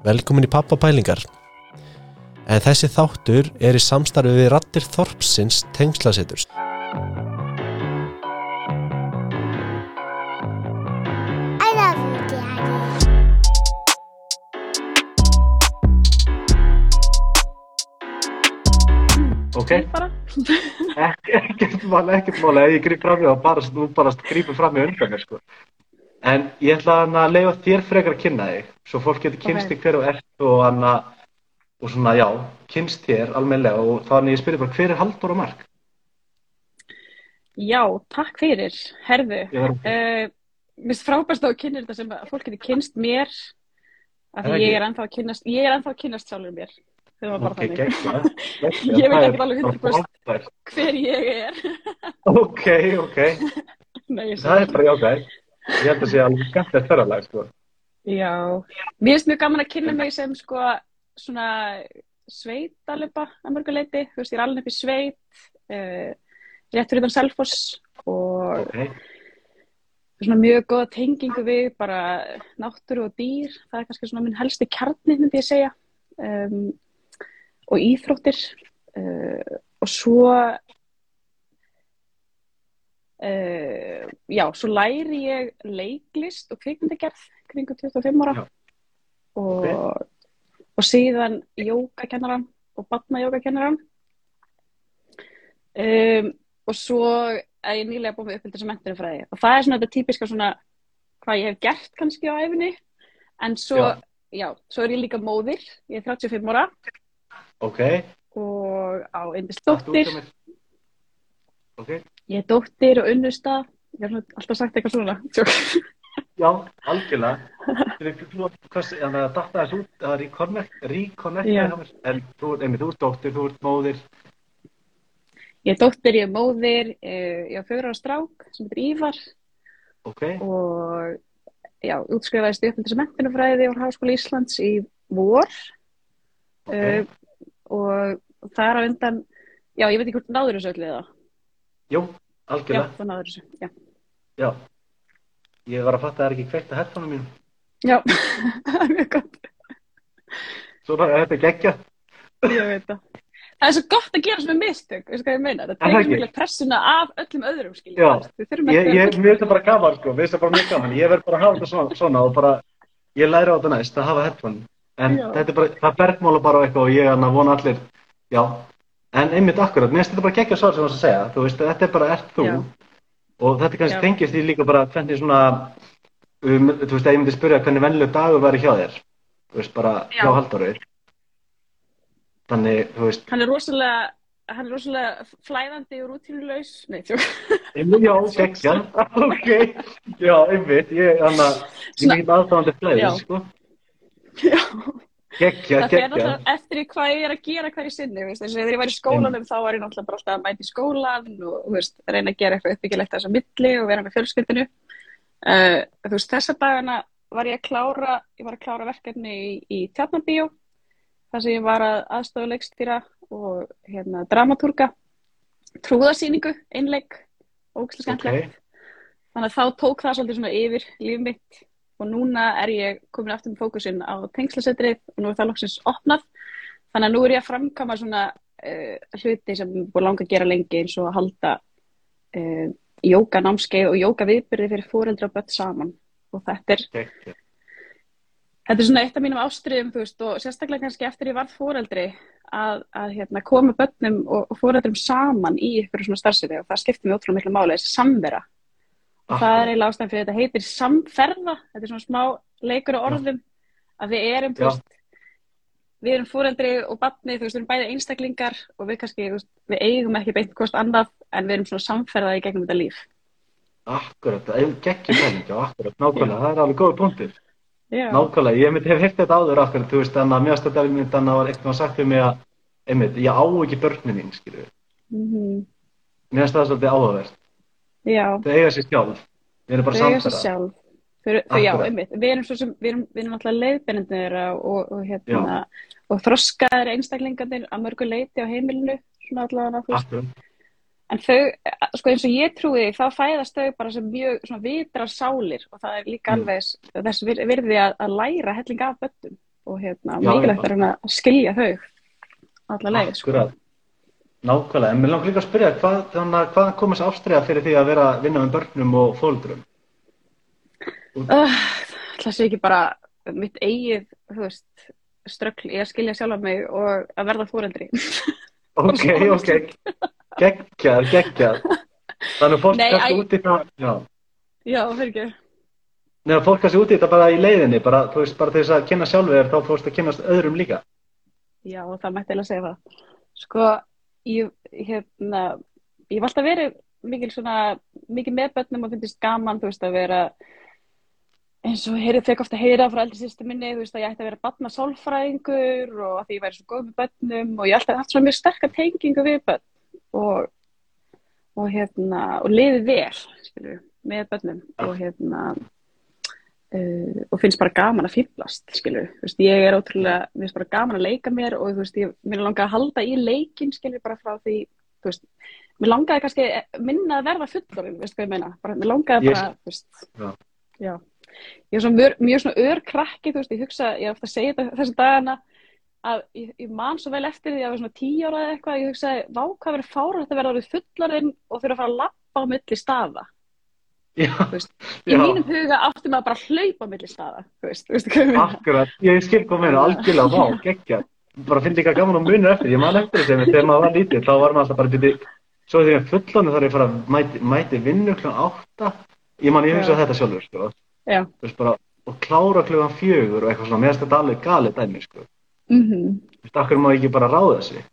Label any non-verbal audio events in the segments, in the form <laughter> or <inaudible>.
Velkomin í Pappapælingar. En þessi þáttur er í samstarfi við Rattir Þorpsins tengslaseturs. I love you, Daddy. Ok, ekkert mál, ekkert mál, ef ég grýp fram í það, bara, þú bara grýpur fram í undan mér, sko. En ég ætla að leifa þér frekar að kynna þig, svo fólk getur kynst Ok. þig hver og ert og hann að, og svona, já, kynst þér almennilega og þannig ég spyrir bara, hver er Halldóra Mark? Já, takk fyrir, herðu uh, Mér finnst frábært að kynir þetta sem að fólk getur kynst mér af því ég ekki? er ennþá að kynnast ég er ennþá að kynnast sjálfur mér það var bara ok, þannig geggjað. <laughs> geggjað. Ég veit ekkert alveg bara 100%. frábært. hver ég er Ok, ok, <laughs> Nei, það er bara jákvæð. Ég held að sé alveg skemmtilegt ferðalag, sko. Já, mér finnst mjög gaman að kynna mig sem sko svona sveitalöpa að mörgu leiti, þú veist, ég er alveg í sveit uh, rétt fyrir utan Selfoss og Ok, svona mjög góða tengingu við bara náttúru og dýr. Það er kannski svona minn helsti kjarni myndi ég segja. Um, og íþróttir uh, og svo uh, já, svo læri ég leiklist og kvikmyndagerð kringum 25 ára. Og, og síðan jógakennaran og batnajógakennaran um, og svo er ég nýlega búin með uppbyldis að mentunumfræði og það er svona þetta típiska svona hvað ég hef gert kannski á æfinni en svo, Já. já, svo er ég líka móðir. Ég er 35 ára. Ok. og á kemur. Ok, ég er dóttir og unnusta ég svona alltaf sagt eitthvað svona Tjók. já, algjörlega. Þannig að datta þessu út, það reconnect, reconnect Já. hjá mér. En þú, einmitt, þú ert dóttir, þú ert móðir. ég er dóttir, ég er móðir eh, ég er fjögur ára strák sem heitir Ívar Ok, og já, útskrifaðist í uppbyldis að mentunumfræði úr Háskóla Íslands í vor ok. uh, og það er á undan já, ég veit ekki hvort náður þessu öllu eða Jú, já, algjörlega. það náður þessu já, Já. Ég var að fatta að það er ekki kveikt að herfanum mínum. já. <laughs> það er mjög gott Svona, þetta er geggja. ég veit það það er svo gott að gera svona mistök veistu hvað ég meina, það Er tegur ekki? mikla pressuna af öllum öðrum skilja, Já. Ég, ég, mér finnst það bara gaman, sko. Mér finnst það bara mjög gaman. Ég verð bara að hafa þetta svona, svona og bara, ég læri á þetta næst að hafa herfan. En Já. þetta er bara, það bergmála bara eitthvað og ég er að vona allir, já. En einmitt akkurat, mér finnst þetta bara geggja svar sem þú varst að segja. Þú veist, þetta er bara, ert þú. Já. Og þetta kannski Já. tengist því líka bara hvernig svona, um, þú veist, ef ég myndi spyrja hvernig vennileg dagur væri hjá þér. Þú veist, bara Já. hjá Halldóri. Þannig, þú veist, hann er rosalega hann er rosalega flæðandi og rútínulegs nei, tjók já, geggja, <laughs> <laughs> ok, já, einmitt, ég, hann að, ég er ekki fleiri, Já. sko. já Geggja, það fer náttúrulega eftir hvað ég er að gera hverju sinni, veist, þegar ég var í skólanum þá var ég náttúrulega bara alltaf að mæta í skólan og veist, reyna að gera eitthvað uppbyggilegt þess að milli og vera með fjölskyldinu uh, þú veist, þessa dagana var ég að klára ég var að klára verkefni í, í tjarnabíó þar sem ég var að aðstofa leikstýra og hérna dramatúrga trúðasýningu, einleik ógæslega skemmtilegt. Þannig að þá tók það svolítið svona yfir líf mitt og núna er ég komin aftur með fókusinn á tengslasetrið og nú er það loksins opnað. Þannig að nú er ég að framkama svona uh, hluti sem ég búin langa að gera lengi eins og að halda uh, jóka námskeið og jóka viðbyrði fyrir fóreldra og börn saman. Og þetta er, Geggja. þetta er svona eitt af mínum ástriðum veist og sérstaklega kannski eftir ég varð fóreldri að, að hérna, koma börnum og, og fóreldrum saman í ykkur svona starfsiti og það skiptir mig ótrúlega miklu máli þessi samvera og það er eiginlega ástæðan fyrir þetta heitir samferða, þetta er svona smá leikur á orðum að við erum, veist við erum fóreldri og barni, þú veist, við erum bæði einstaklingar og við kannski, þú veist, við eigum ekki beint hvort annað en við erum svona samferðað í gegnum þetta líf Akkurat, það er geggja pæling, já, akkurat, nákvæmlega, það er alveg góð punktir. Já, Nákvæmlega, ég myndi hef heyrt þetta áður akkurat, þú veist, þannig að mjög að mynd þannig að var eitthvað sagt við mig að, einmitt, ég á ekki börnin mín, skilju. Mhm. Mér finnst það svolítið áhugavert. Þau eiga sér sjálf. Við erum bara Þau, þau, já, einmitt, við erum sem, við erum, við erum alltaf leiðbennandi þeirra og, og hérna, og þroskaðir einstaklingarnir að mörgu leiti á heimilinu, svona allavega, En þau, sko eins og ég trúi, þá fæðast þau bara sem mjög svona vitrar sálir og það er líka Mm. alveg þess- vir- virði að, að læra helling af böttum og hérna, mikilvægt er að skilja þau alla leið, sko. Nákvæmlega, en mér langar líka að spyrja, hvað, þannig að hvaðan komast ástriða fyrir því að vera að vinna með börnum og fólkdrum? Uh, það sé ekki bara mitt eigið, veist, ströggl í að skilja sjálfa mig og að verða fóreldri. Ok, ok, geggjað, geggjað. Þannig að fólk kannski æ- út í það, já. Já, fyrir ekki. Nei, að fólk kannski út í þetta bara í leiðinni, bara, þú veist, bara þess að kynna sjálfur þá fórst að kynnast öðrum líka. Já, það mætti eiginlega segja það. Sko, ég, hérna, ég var alltaf verið mikil svona, mikið með börnum og finnst gaman, þú veist, að vera eins og heyrið fekk ofta að heyra frá eldri sýstu minni, þú veist, að ég ætti að vera barna sálfræðingur og að því ég væri svo góð með börnum og ég alltaf haft svona mjög sterkar tengingu við börn og, og hérna, og liðið vel, skilur, með börnum og hérna, uh, og finnst bara gaman að fýblast, skilur, þú veist, ég er ótrúlega, finnst bara gaman að leika mér og þú veist, ég, mér langar að halda í leikin, skilur, bara frá því, þú veist, mér langaði kannski minna að verða fullorinn, veist hvað ég meina, bara, mér langaði Ég- bara, þú veist, Já. já, ég er svona mjög, mjög svona ör krakki, þú veist, ég hugsa, ég ofta að segja þetta þessi dagana, að ég, ég man svo vel eftir því að vera svona tíu ára eða eitthvað, ég hugsaði, vá, hvað verið fárað að orðið fullorinn og þurfa að fara að lappa á milli staða í mínum huga átti maður bara að hlaupa á milli staða, akkurat, ég skil meina, algjörlega, vá, geggjað. Bara finn líka gaman og munur eftir, ég man eftir þessi, þegar maður var lítið, þá var maður alltaf bara byrði, svo þegar fullorðin þarf ég að fara að mæti, mæti vinnu klukkan átta, ég man, ég hugsa þetta sjálfur, sko, bara, og klára klukkan fjögur og eitthvað svona, mér finnst þetta alveg galið dæmi, sko, mhm, þú veist, akkur má ekki bara ráða þessi,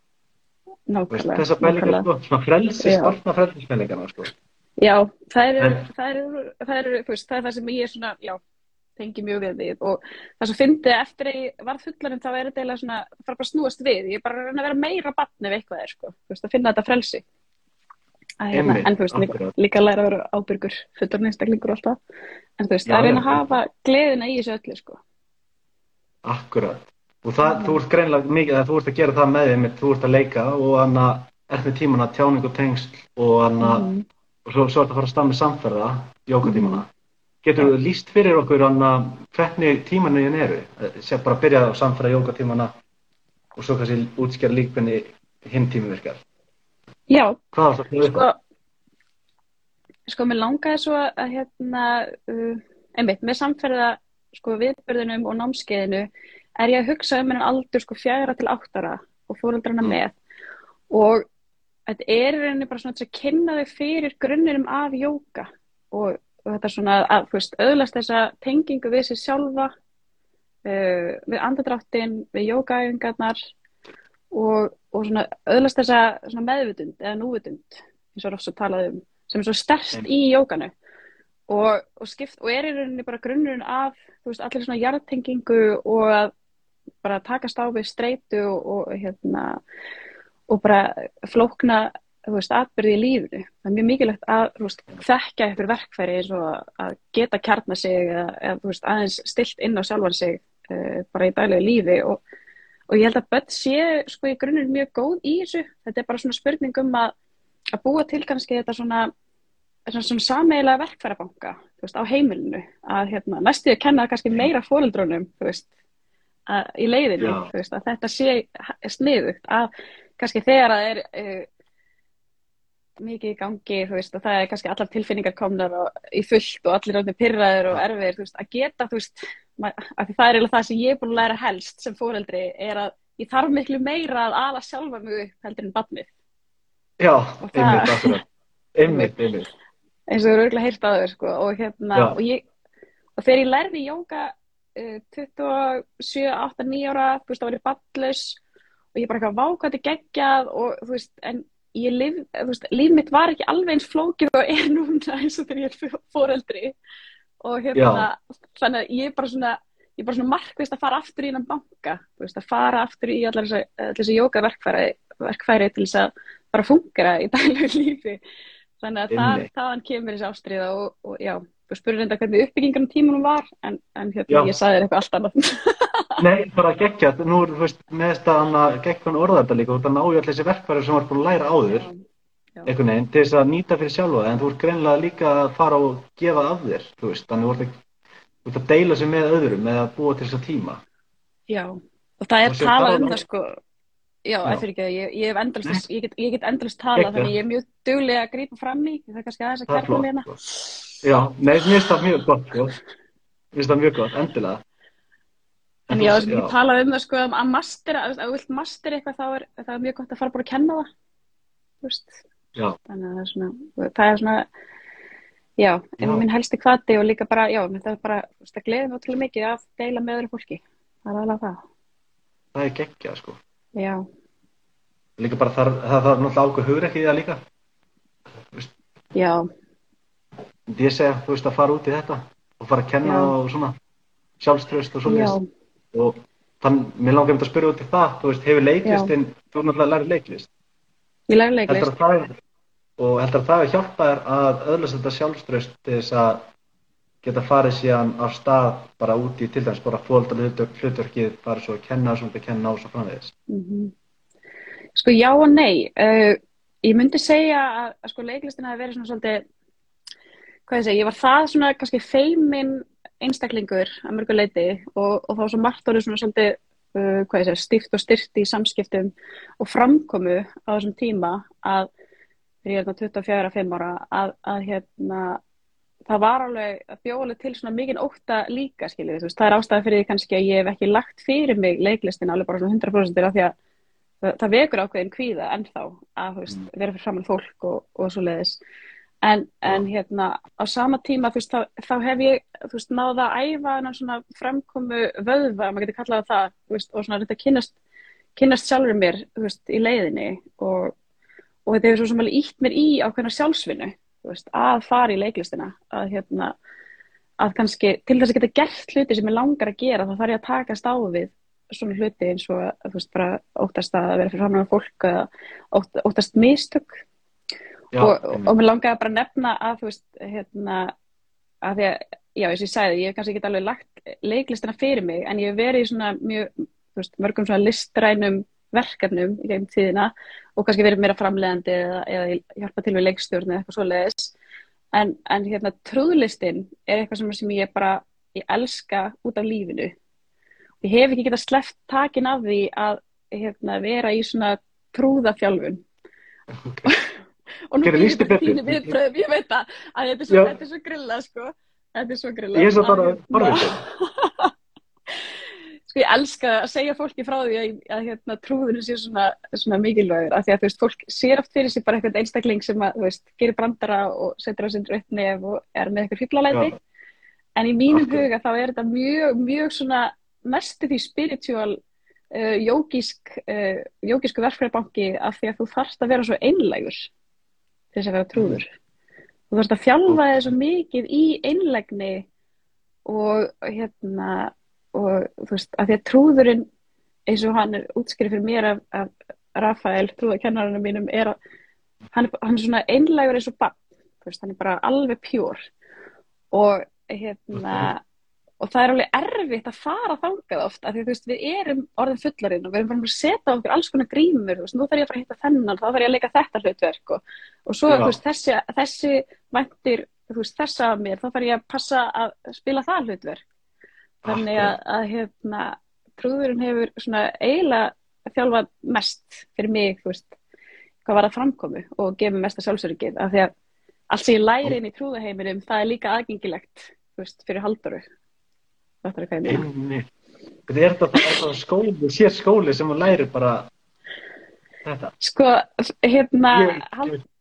Þú veist, nákvæmlega þessa pælingar, nákvæmlega. sko, svona frelsis, Já. starfna frelsispælingana, sko, Já, það eru, það eru, það eru, þú veist, það er það sem ég er svona, já, tengi mjög við því og það sem fyndi eftir að ég var fullanum þá er þetta eiginlega svona, það fara bara að snúast við, ég er bara að að vera meira batn ef eitthvað er, sko, þú veist, að finna þetta frelsi. Að, hérna, en þú veist, líka, líka að læra að vera ábyrgur, fullorinn einstaklingur og allt það, en þú veist, Já, það er að já. að hafa gleðina í þessu öllu, sko. akkurat. Og það, þú ert greinlega mikið, að þú ert að gera það með þeim, þú ert að leika og hann að, ert með tímana tjáning og tengsl og hann að, Mhm. Og svo, svo ertu að fara að stað með samferða, jókatímana. Getur þú líst fyrir okkur hann að hvernig tímanin eru? Sér bara að byrja á samferða jókatímana og svo kannski útskjara líkbenni hinn tími virkar. Já, Hvað varst það að sko, upp? sko, mér langaði svo að hérna, uh, einmitt, með samferða sko viðbörðunum og námskeiðinu er ég að hugsa um hennan aldur sko fjara til áttara og fóreldrana Mm. með og þetta er rauninni bara svona að kynna þau fyrir grunninum af jóka og, og þetta er svona að, öðlast þessa tengingu við sér sjálfa uh, við andadráttin, við jókaæfingarnar og, og svona öðlast þessa svona meðvutund eða núvutund eins og er oft svo talað um sem er svo sterst í jókanu og, og, skipt, og er rauninni bara grunnurinn af veist, allir svona jarðtengingu og að bara takast á við streitu og hérna og bara flókna þú veist, atbyrði í lífinu. Það er mjög mikilvægt að veist, þekka ykkur verkfæri að geta kjarna sig eða, eða þú veist, aðeins stilt inn á sjálfan sig uh, bara í daglegu lífi og, og ég held að börn sé sko í grunninn mjög góð í þessu. Þetta er bara svona spurning um að, að búa til kannski þetta svona svona, svona sameiginlega verkfærabanka á heimilinu að hérna, næstu að kenna kannski meira að, í leiðinu veist, að þetta sé sniðugt að kannski þegar það er uh, mikið í gangi veist, og það er kannski allar tilfinningar komnar og, í fullt og allir ráðnir pyrraður og erfiðir, veist, að geta veist, að því það er það sem ég er búin að læra helst sem fóreldri er að ég þarf miklu meira að ala sjálfa mig upp heldur en badnið Já, það- einmitt, akkurat. Einmitt, einmitt. eins og þú eru auðvitað heyrt á þau sko, og hérna og, ég, og þegar ég lærði jóka uh, 27, 8, 9 ára þú veist, þá var ég ballaus og ég bara eitthvað vákvæði geggjað og þú veist, en ég lif, þú veist, líf mitt var ekki alveg eins flókið og er <laughs> núna eins og þegar ég er fóreldri og hérna, þannig að ég er bara svona ég er bara svona markvist að fara aftur í innan banka, þú veist, að fara aftur í allar þessi, allar þessi jóka verkfæri, til þess að bara fungera í daglegu <laughs> lífi. Þannig að það, þaðan kemur þessi ástriða og, og já, spurði reynda hvernig uppbyggingan tímunum var en, en hérna, ég sagði þér eitthvað allt annað. <laughs> Nei, bara geggja, nú er, þú veist, með þetta hann að geggja orða þetta líka, þú ert að ná í allir þessi verkfæri sem þú ert búin að læra áður, Já. einhvern veginn, til þess að nýta fyrir sjálfa, en þú ert greinlega líka að fara og gefa af þér, þú veist, þannig þú ert að, þú ert að deila sig með öðrum með að búa til þess að tíma. Já, og það er Og sér talað um það sko. Já, Já. eftir ekki, ég, ég, hef endalist, ég, get, ég get endalist talað Geggjað. þannig ég er mjög duglega að grípa fram í það er kannski aðeins að Það er Já, nei, mér finnst það mjög gott, sko. Mér finnst það mjög gott, endilega. En já, að ég talað um það sko að mastera, ef þú vilt mastera eitthvað þá er það er mjög gott að fara bara að kenna það Þú veist, Já, þannig að það er svona það er svona já, en minn helsti kvati og líka bara, já, það er bara þú veist, það gleðir mig ótrúlega mikið að deila með öðru fólki. Það er alveg það, það er geggjað, sko. já, Líka bara þar, það þarf náttúrulega ákveð hugur ekki í það líka. já, Ég segja, þú veist, að fara út í þetta og fara að kenna Já. og svona sjálfströst og svona. Og þann, mér langar um að spyrja út í það, þú veist, hefur leiklistin, þú er náttúrulega að læra leiklist. ég Heldur leiklist það, og heldur að það hefur hjálpað þér að öðlast þetta sjálfströst til þess að geta farið síðan á stað bara út í til dæmis bara fólta hlutverk, hlutverkið, farið svo að kenna, svona að kenna og svo framvegis. Mhm. Sko já og nei uh, ég myndi segja að, að sko leiklistin hafi verið svona svolítið hvað ég segi, ég var það svona kannski feimin einstaklingur að mörgu leiti og, og þá var svo margt orðið svona svolítið uh, hvað ég segi, stíft og styrt í samskiptum og framkomu á þessum tíma að ég er þarna 24-5 ára að, að hérna það var alveg að alveg til svona mikinn ótta líka skiljið, þú veist, það er ástæða fyrir því kannski að ég hef ekki lagt fyrir mig leiklistin alveg bara svona 100% af því að það, það vekur ákveðin kvíða ennþá að veist, vera fyrir framann en, en hérna á sama tíma þú veist, þá, þá hef ég þú veist, náða að æfa hennan svona framkomu vöðva, maður getur kallað það veist, og svona þetta kynnast, kynnast sjálfur mér þú veist, í leiðinni og, og þetta hefur svo sem alveg ítt mér í ákveðna sjálfsvinnu þú veist, að fara í leiklistina að hérna að kannski til þess að geta gert hluti sem ég langar að gera þá þarf ég að takast á við svona hluti eins og þú veist bara óttast að vera fyrir framan fólk ótt, óttast mistök Já, og, og, og mér langaði bara að nefna að þú veist hérna að því að, já eins og ég sagði, ég hef kannski ekki alveg lagt leiklistina fyrir mig en ég hef verið í svona mjög, þú veist, mörgum svona listrænum verkefnum í gegnum tíðina og kannski verið meira framleiðandi eða, eða hjálpa til við leikstjórn eða eitthvað svoleiðis. En, en hérna trúðlistin er eitthvað sem, sem ég bara ég elska út af lífinu. Ég hef ekki getað sleppt takin af því að hérna, vera í svona trúðafjálfun og nú bara betur. þínu viðbröðum, ég veit það að þetta er svo, þetta er svo grilla sko þetta er svo grilla Ég er svo bara Að, forvitin. <laughs> sko ég elska að segja fólki frá því að, að hérna, trúðinu sé svona, svona mikilvægur af því að þú veist, fólk sér oft fyrir sig bara eitthvað einstakling sem að, þú veist, gerir brandara og setur á sindur upp nef og er með eitthvað fýblalæti Já. en í mínum Akkurat. huga þá er þetta mjög, mjög svona næstu því spiritual uh, jógísk uh, jógísku verkfærabanki af því að þú þarft að vera svo einlægur til þess að vera trúður. Þú þarft að þjálfa þig svo mikið í einlægni og hérna og þú veist, af því að trúðurinn eins og hann er útskýrið fyrir mér af, af Rafael, trúðakennarinn mínum er að hann hann er svona einlægur eins og bann, þú veist, hann er bara alveg pjór og hérna og það er alveg erfitt að fara þangað oft af því þú veist, við erum orðin fullarinn og við erum bara að setja okkur alls konar grímur þú veist, nú þarf ég að fara að hitta þennan, þá þarf ég að leika þetta hlutverk og, og svo, veist, þessi, þessi veist, þessa af mér þá þarf ég að passa að spila það hlutverk. Þannig að, að hérna, trúðurinn hefur svona eiginlega þjálfað mest fyrir mig, þú veist, hvað var að framkomu og gefið mesta sjálfsöryggið af því að allt sem ég læri inn í trúðaheiminum það er líka aðgengilegt, veist, fyrir haldoru þetta er hvað ég meina. Þetta er þetta, skóli, sér skóli sem hún lærir bara þetta. sko, hérna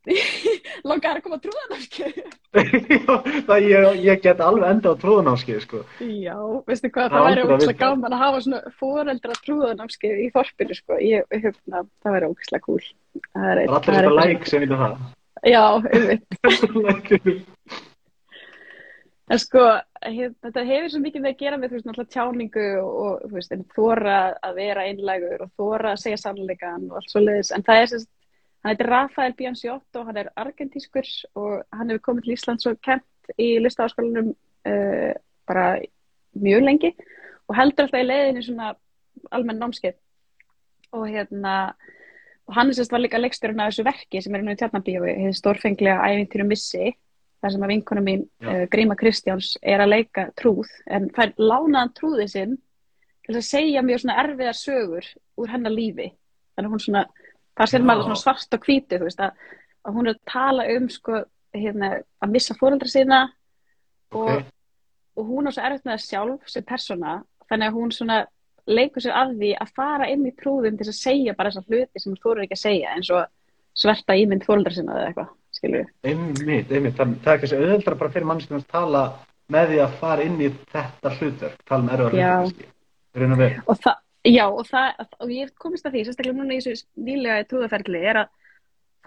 <laughs> langar að koma trúðanámskeið <laughs> það ég, ég get alveg enda á trúðunámskið, sko. já, veistu hvað, Það það væri vita. gaman að hafa svona foreldra trúðanámskeið í þorpinu, sko ég, hérna, það væri ógæslega cool það er, allir eitthvað læk sem vita það. já, einmitt <laughs> Like. En sko, hef, þetta hefur svo mikið með að gera með, þú veist, náttúrulega tjáningu og, og þú veist, en þóra að vera einlægur og þóra að segja sannleikan og allt svo leiðis. En það er sagt, hann heitir Rafael Bianciotto, hann er argentískur og hann hefur komið til Íslands og kent í listaháskólanum uh, bara mjög lengi og heldur alltaf í leiðinni svona almenn námskeið. Og hérna, og hann er sérst var líka leikstjórinn af þessu verki sem er nú í tjarnabíói, hefur stórfenglega æfintýru missi þar sem að vinkona mín uh, Gríma Kristjáns er að leika trúð en fær lánaðan trúði sinn til að segja mjög svona erfiðar sögur úr hennar lífi. Þannig að hún svona, það sér maður svona svart og hvítu þú veist að, að hún er að tala um sko, hérna, að missa fóreldra sína og, Ok. og hún á svo erfitt með það sjálf sem persóna þannig að hún svona leikur sér að því að fara inn í trúðum til að segja bara þessar hluti sem hún þóru ekki að segja eins og sverta ímynd fóreldra sína eða eitthvað, við Einmitt, einmitt, það, það er kannski auðveldra bara fyrir mannskjum að tala með því að fara inn í þetta hlutverk, tala með hlutverk, kannski. Raun og það, já, og það, og ég komist að því, sérstaklega núna í þessu nýlega í trúðaferli, er að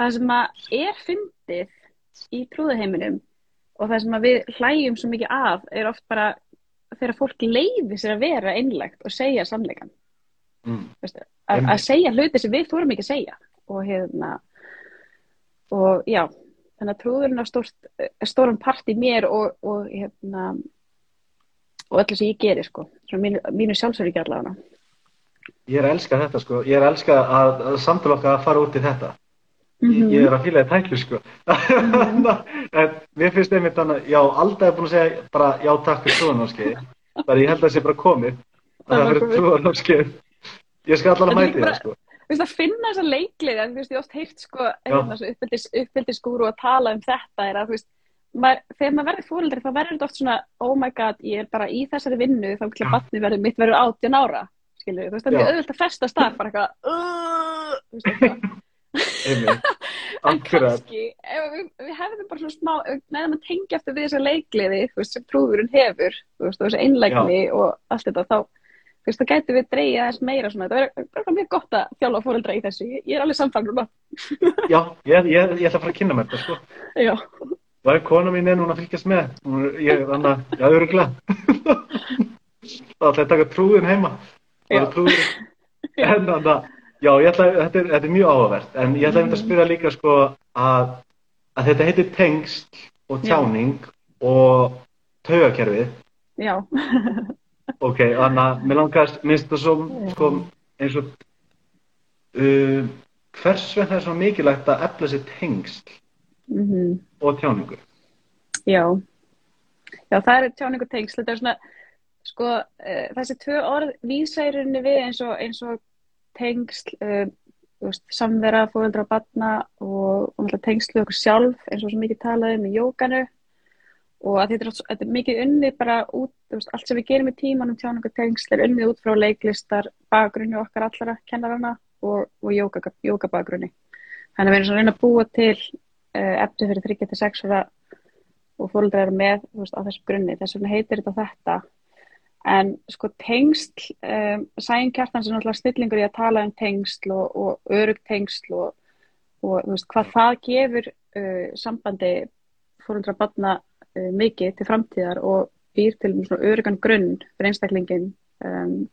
það sem að er fyndið í trúðaheiminum og það sem að við hlæjum svo mikið af er oft bara þegar fólk leiði sér að vera einlægt og segja sannleikan, Mm. veistu, að, að segja hluti sem við þórum ekki að segja. Og hérna og já, þannig að trúðurinn á stórt, stóran part í mér og, og hérna og öllu sem ég geri sko, mínu, mínu sjálfsöryggi allavega Ég er að elska þetta sko, ég er að elska að, að samtala okkar að fara út í þetta. Mhm. Ég, ég er að fíla þetta tæklu sko. <laughs> en mér finnst einmitt þannig, já, Alda er búin að segja bara já takk fyrir trúðanámskeið. Það er ég held að það sé bara komið. Það Það er komið. trúðanámskeið. Ég skal allavega mæti það sko. Veist að finna þessa leikliði, en þú veist ég oft heyrt sko, hérna, svo uppbyldis, uppbyldisgúru að tala um þetta er að þú veist, maður, þegar maður verður fóreldri þá verður þetta oft svona, oh my god, ég er bara í þessari vinnu þá til að batni verður mitt verður 18 ára, skilur þú veist, það er auðvöld að festa stað, bara eitthvað, þú veist, eitthvað. <laughs> En kannski, ef við, við hefðum bara svona smá, neðan að tengja eftir við þessa leikliði, þú veist, sem trúðurinn hefur, þú veist, og þessi einlægni og allt þetta, þá, veist, þá gæti við dreigja þess meira svona, það er bara mjög gott að þjálfa fóreldra í þessu, ég, er alveg samfangrum að, Já, ég, ég, ég ætla að fara að kynna mér þetta sko. já, Og ef kona mín er núna að fylgjast með, hún er- ég, þannig að, já, öruglega. þá ætla ég að taka trúðin heima. Það Já. er trúðin. En þannig að, já, ég ætla, þetta er, þetta er mjög áhugavert. En ég ætla að spyrja líka, sko, að, að þetta heitir tengsl og Já. tjáning og taugakerfið. já, <laughs> Ok, þannig að mér langast, minnst það svo, sko, eins og, uh, hvers vegna er svo mikilvægt að efla sér tengsl mhm. og tjáningu? Já, já það er tjáningu tengsl, þetta er svona, sko, uh, þessi tvö orð vísærinni við eins og, eins og tengsl, uh, veist, samvera, fóreldra og batna og, og náttúrulega tengsl við okkur sjálf eins og svo mikið talaði um í jókanu og að þetta er, oft- þetta er mikið unnið bara út, veist, allt sem við gerum í tímanum tjáningu tengsl er unnið út frá leiklistar bakgrunni okkar allra kennarana og, og jóka, jóka bakgrunni. Þannig að við erum svona reyna að búa til uh, eftir fyrir 36 ára og fóreldrar eru með veist, á þessum grunni, þess vegna heitir þetta þetta en sko tengsl um, Sæn Kjartans er náttúrulega snillingur í að tala um tengsl og, og örug tengsl og, og veist, hvað það gefur uh, sambandi fóreldra batna uh, mikið til framtíðar og býr til svona örugan grunn fyrir einstaklingin um,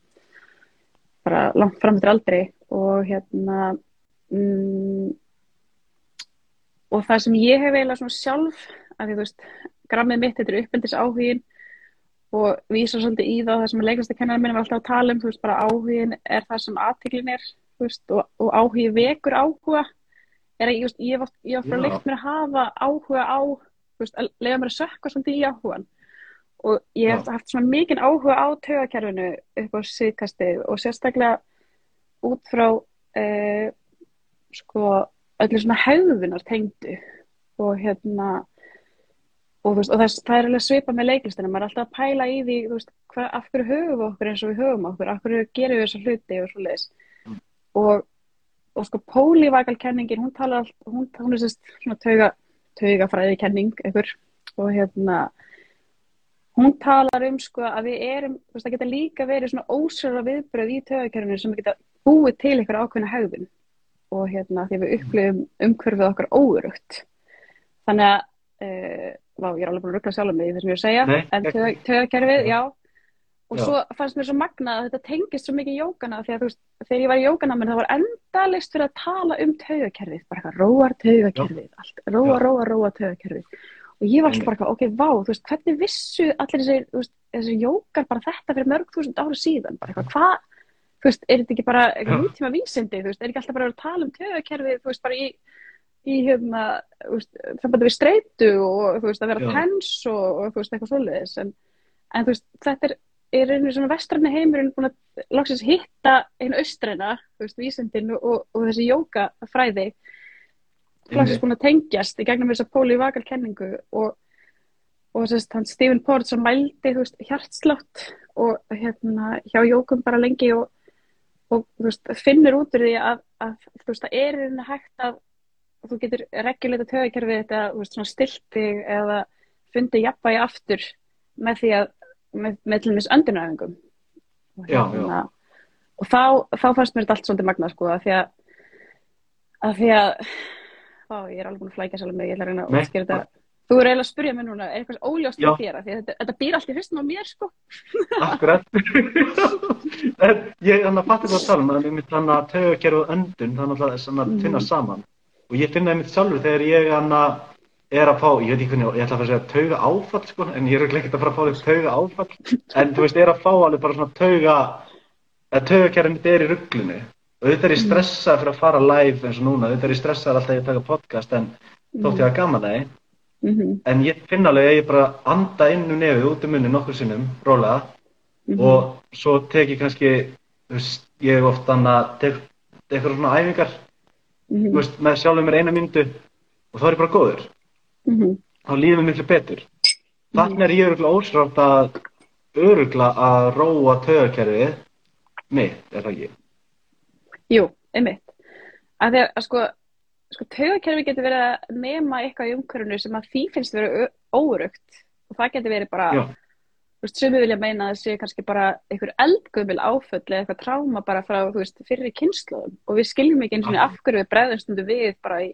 bara langt fram til aldrei og hérna mm, og það sem ég hef eiginlega svona sjálf að því þú veist, grammið mitt þetta er uppeldis áhugin og vísa svolítið í það það sem leiklistakennarinn minn var alltaf að tala um, þú veist, bara áhugin er það sem aðtiklin er, þú veist, og, og áhugi vekur áhuga er að ég, ég ég oft bara Já. leikt mér að hafa áhuga á, veist, að lega mér að sökka svolítið í áhugan og ég hef haft svona mikinn áhuga á taugakerfinu upp á síðkastið og sérstaklega út frá uh, sko öllu svona hegðunar tengdu og hérna og, veist, og þess, það er alveg svipað með leiklistina. Maður er alltaf að pæla í því veist, hva, af hverju höfum okkur eins og við höfum okkur? Af hverju gerum við þessa hluti og svo Mm. og, og sko pólívagalkenningin hún talar allt, hún, hún er svona tauga, taugafræði kenning einhver og hérna hún talar um sko að við erum þú veist, það geta líka verið svona ósöra viðbröð í taugakerfinu sem geta búið til eitthvað ákveðna hegðun. Og hérna því við upplifum umhverfið okkar óurugt þannig að uh, vá, ég er alveg búin að ruggla sjálf með því það sem ég er að segja. Nei, en taugakerfið, já og Já. svo fannst mér svo magnað að þetta tengist svo mikið í jókana því að þú veist, þegar ég var í jókana menn það var endalist fyrir að tala um taugakerfið bara eitthvað, róar taugakerfið allt, róa, róa, róa taugakerfið og ég var alltaf bara eitthvað, ok, vá, þú veist, hvernig vissu allir þessi, þessi jókar bara þetta fyrir mörg þúsund ára síðan bara eitthvað, hvað, þú veist, er þetta ekki bara eitthvað Já. nútíma vísindi, þú veist, er ekki alltaf bara að tala um taugakerfið, þú veist, bara í í hérna, sambandi við streitu og þú veist, að vera tens og, og þú veist, eitthvað svoleiðis en, en þú veist, þetta er er rauninni svona vestræni heimurinn búin að loksins hitta einu austræna, þú veist, vísindin og, og þessi jókafræði loksins búin að tengjast í gegnum þessa polyvagal kenningu og, og þess að hann Stephen Port sem mældi, þú veist, hjartslátt og hérna hjá jókum bara lengi og, og þú veist, finnur út úr því að, að þú veist, það er rauninni hægt að þú getur reguleita tögakerfið þetta, þú veist, svona stilti eða fundið jafnvægi aftur með því að með, með til dæmis öndunæfingum og, Já, hérna, og þá, þá fannst mér þetta allt svolítið magna sko að því að, að því að ó, ég er alveg búin að flækja svolítið mig, ég ætla að reyna að útskýra þetta þú er eiginlega að spyrja mér núna, er eitthvað óljóst að þér að þetta, þetta býr allt í hristum á mér sko <laughs> Akkurat. <laughs> ég hann að fatta hvað að tala um, að einmitt hann að taugakerfi og öndun, þannig að það Mhm. finna saman. Og ég finna einmitt sjálfur þegar ég hann að er að fá, ég veit ekki hvernig, ég ætla að fara að segja tauga áfall, sko, en ég er örugglega ekkert að fara að fá þess tauga áfall, en þú veist, er að fá alveg bara svona tauga, að taugakerfið mitt er í rugglinu. Og þetta er ég stressað fyrir að fara live eins og núna, þetta er ég stressað alltaf að ég taka podcast, en þótt ég að gaman það, mm -hmm. en ég finna alveg að ég bara anda inn um nefið út um munni nokkur sinnum, rólega, Mhm. og svo tek ég kannski þú veist, ég hef oft annað tek eitthvað svona æfingar Mhm. þú veist, með sjálfum mér eina myndu og þá er ég bara góður Mhm. þá líður mér miklu betur þannig er ég öruglega ósrátt að öruglega að róa tögakerfið mitt, er það ekki? Jú, einmitt. Að því að, að sko, sko taugakerfi getur verið að nema eitthvað í umhverfinu sem að því finnst vera óurugt og það getur verið bara, Já. þú veist, sumi vilja meina að það sé kannski bara einhver eldgömul áföll eða eitthvað tráma bara frá, þú veist, fyrir kynnslóðum og við skiljum ekki eins og af hverju við bregðum stundu við bara í,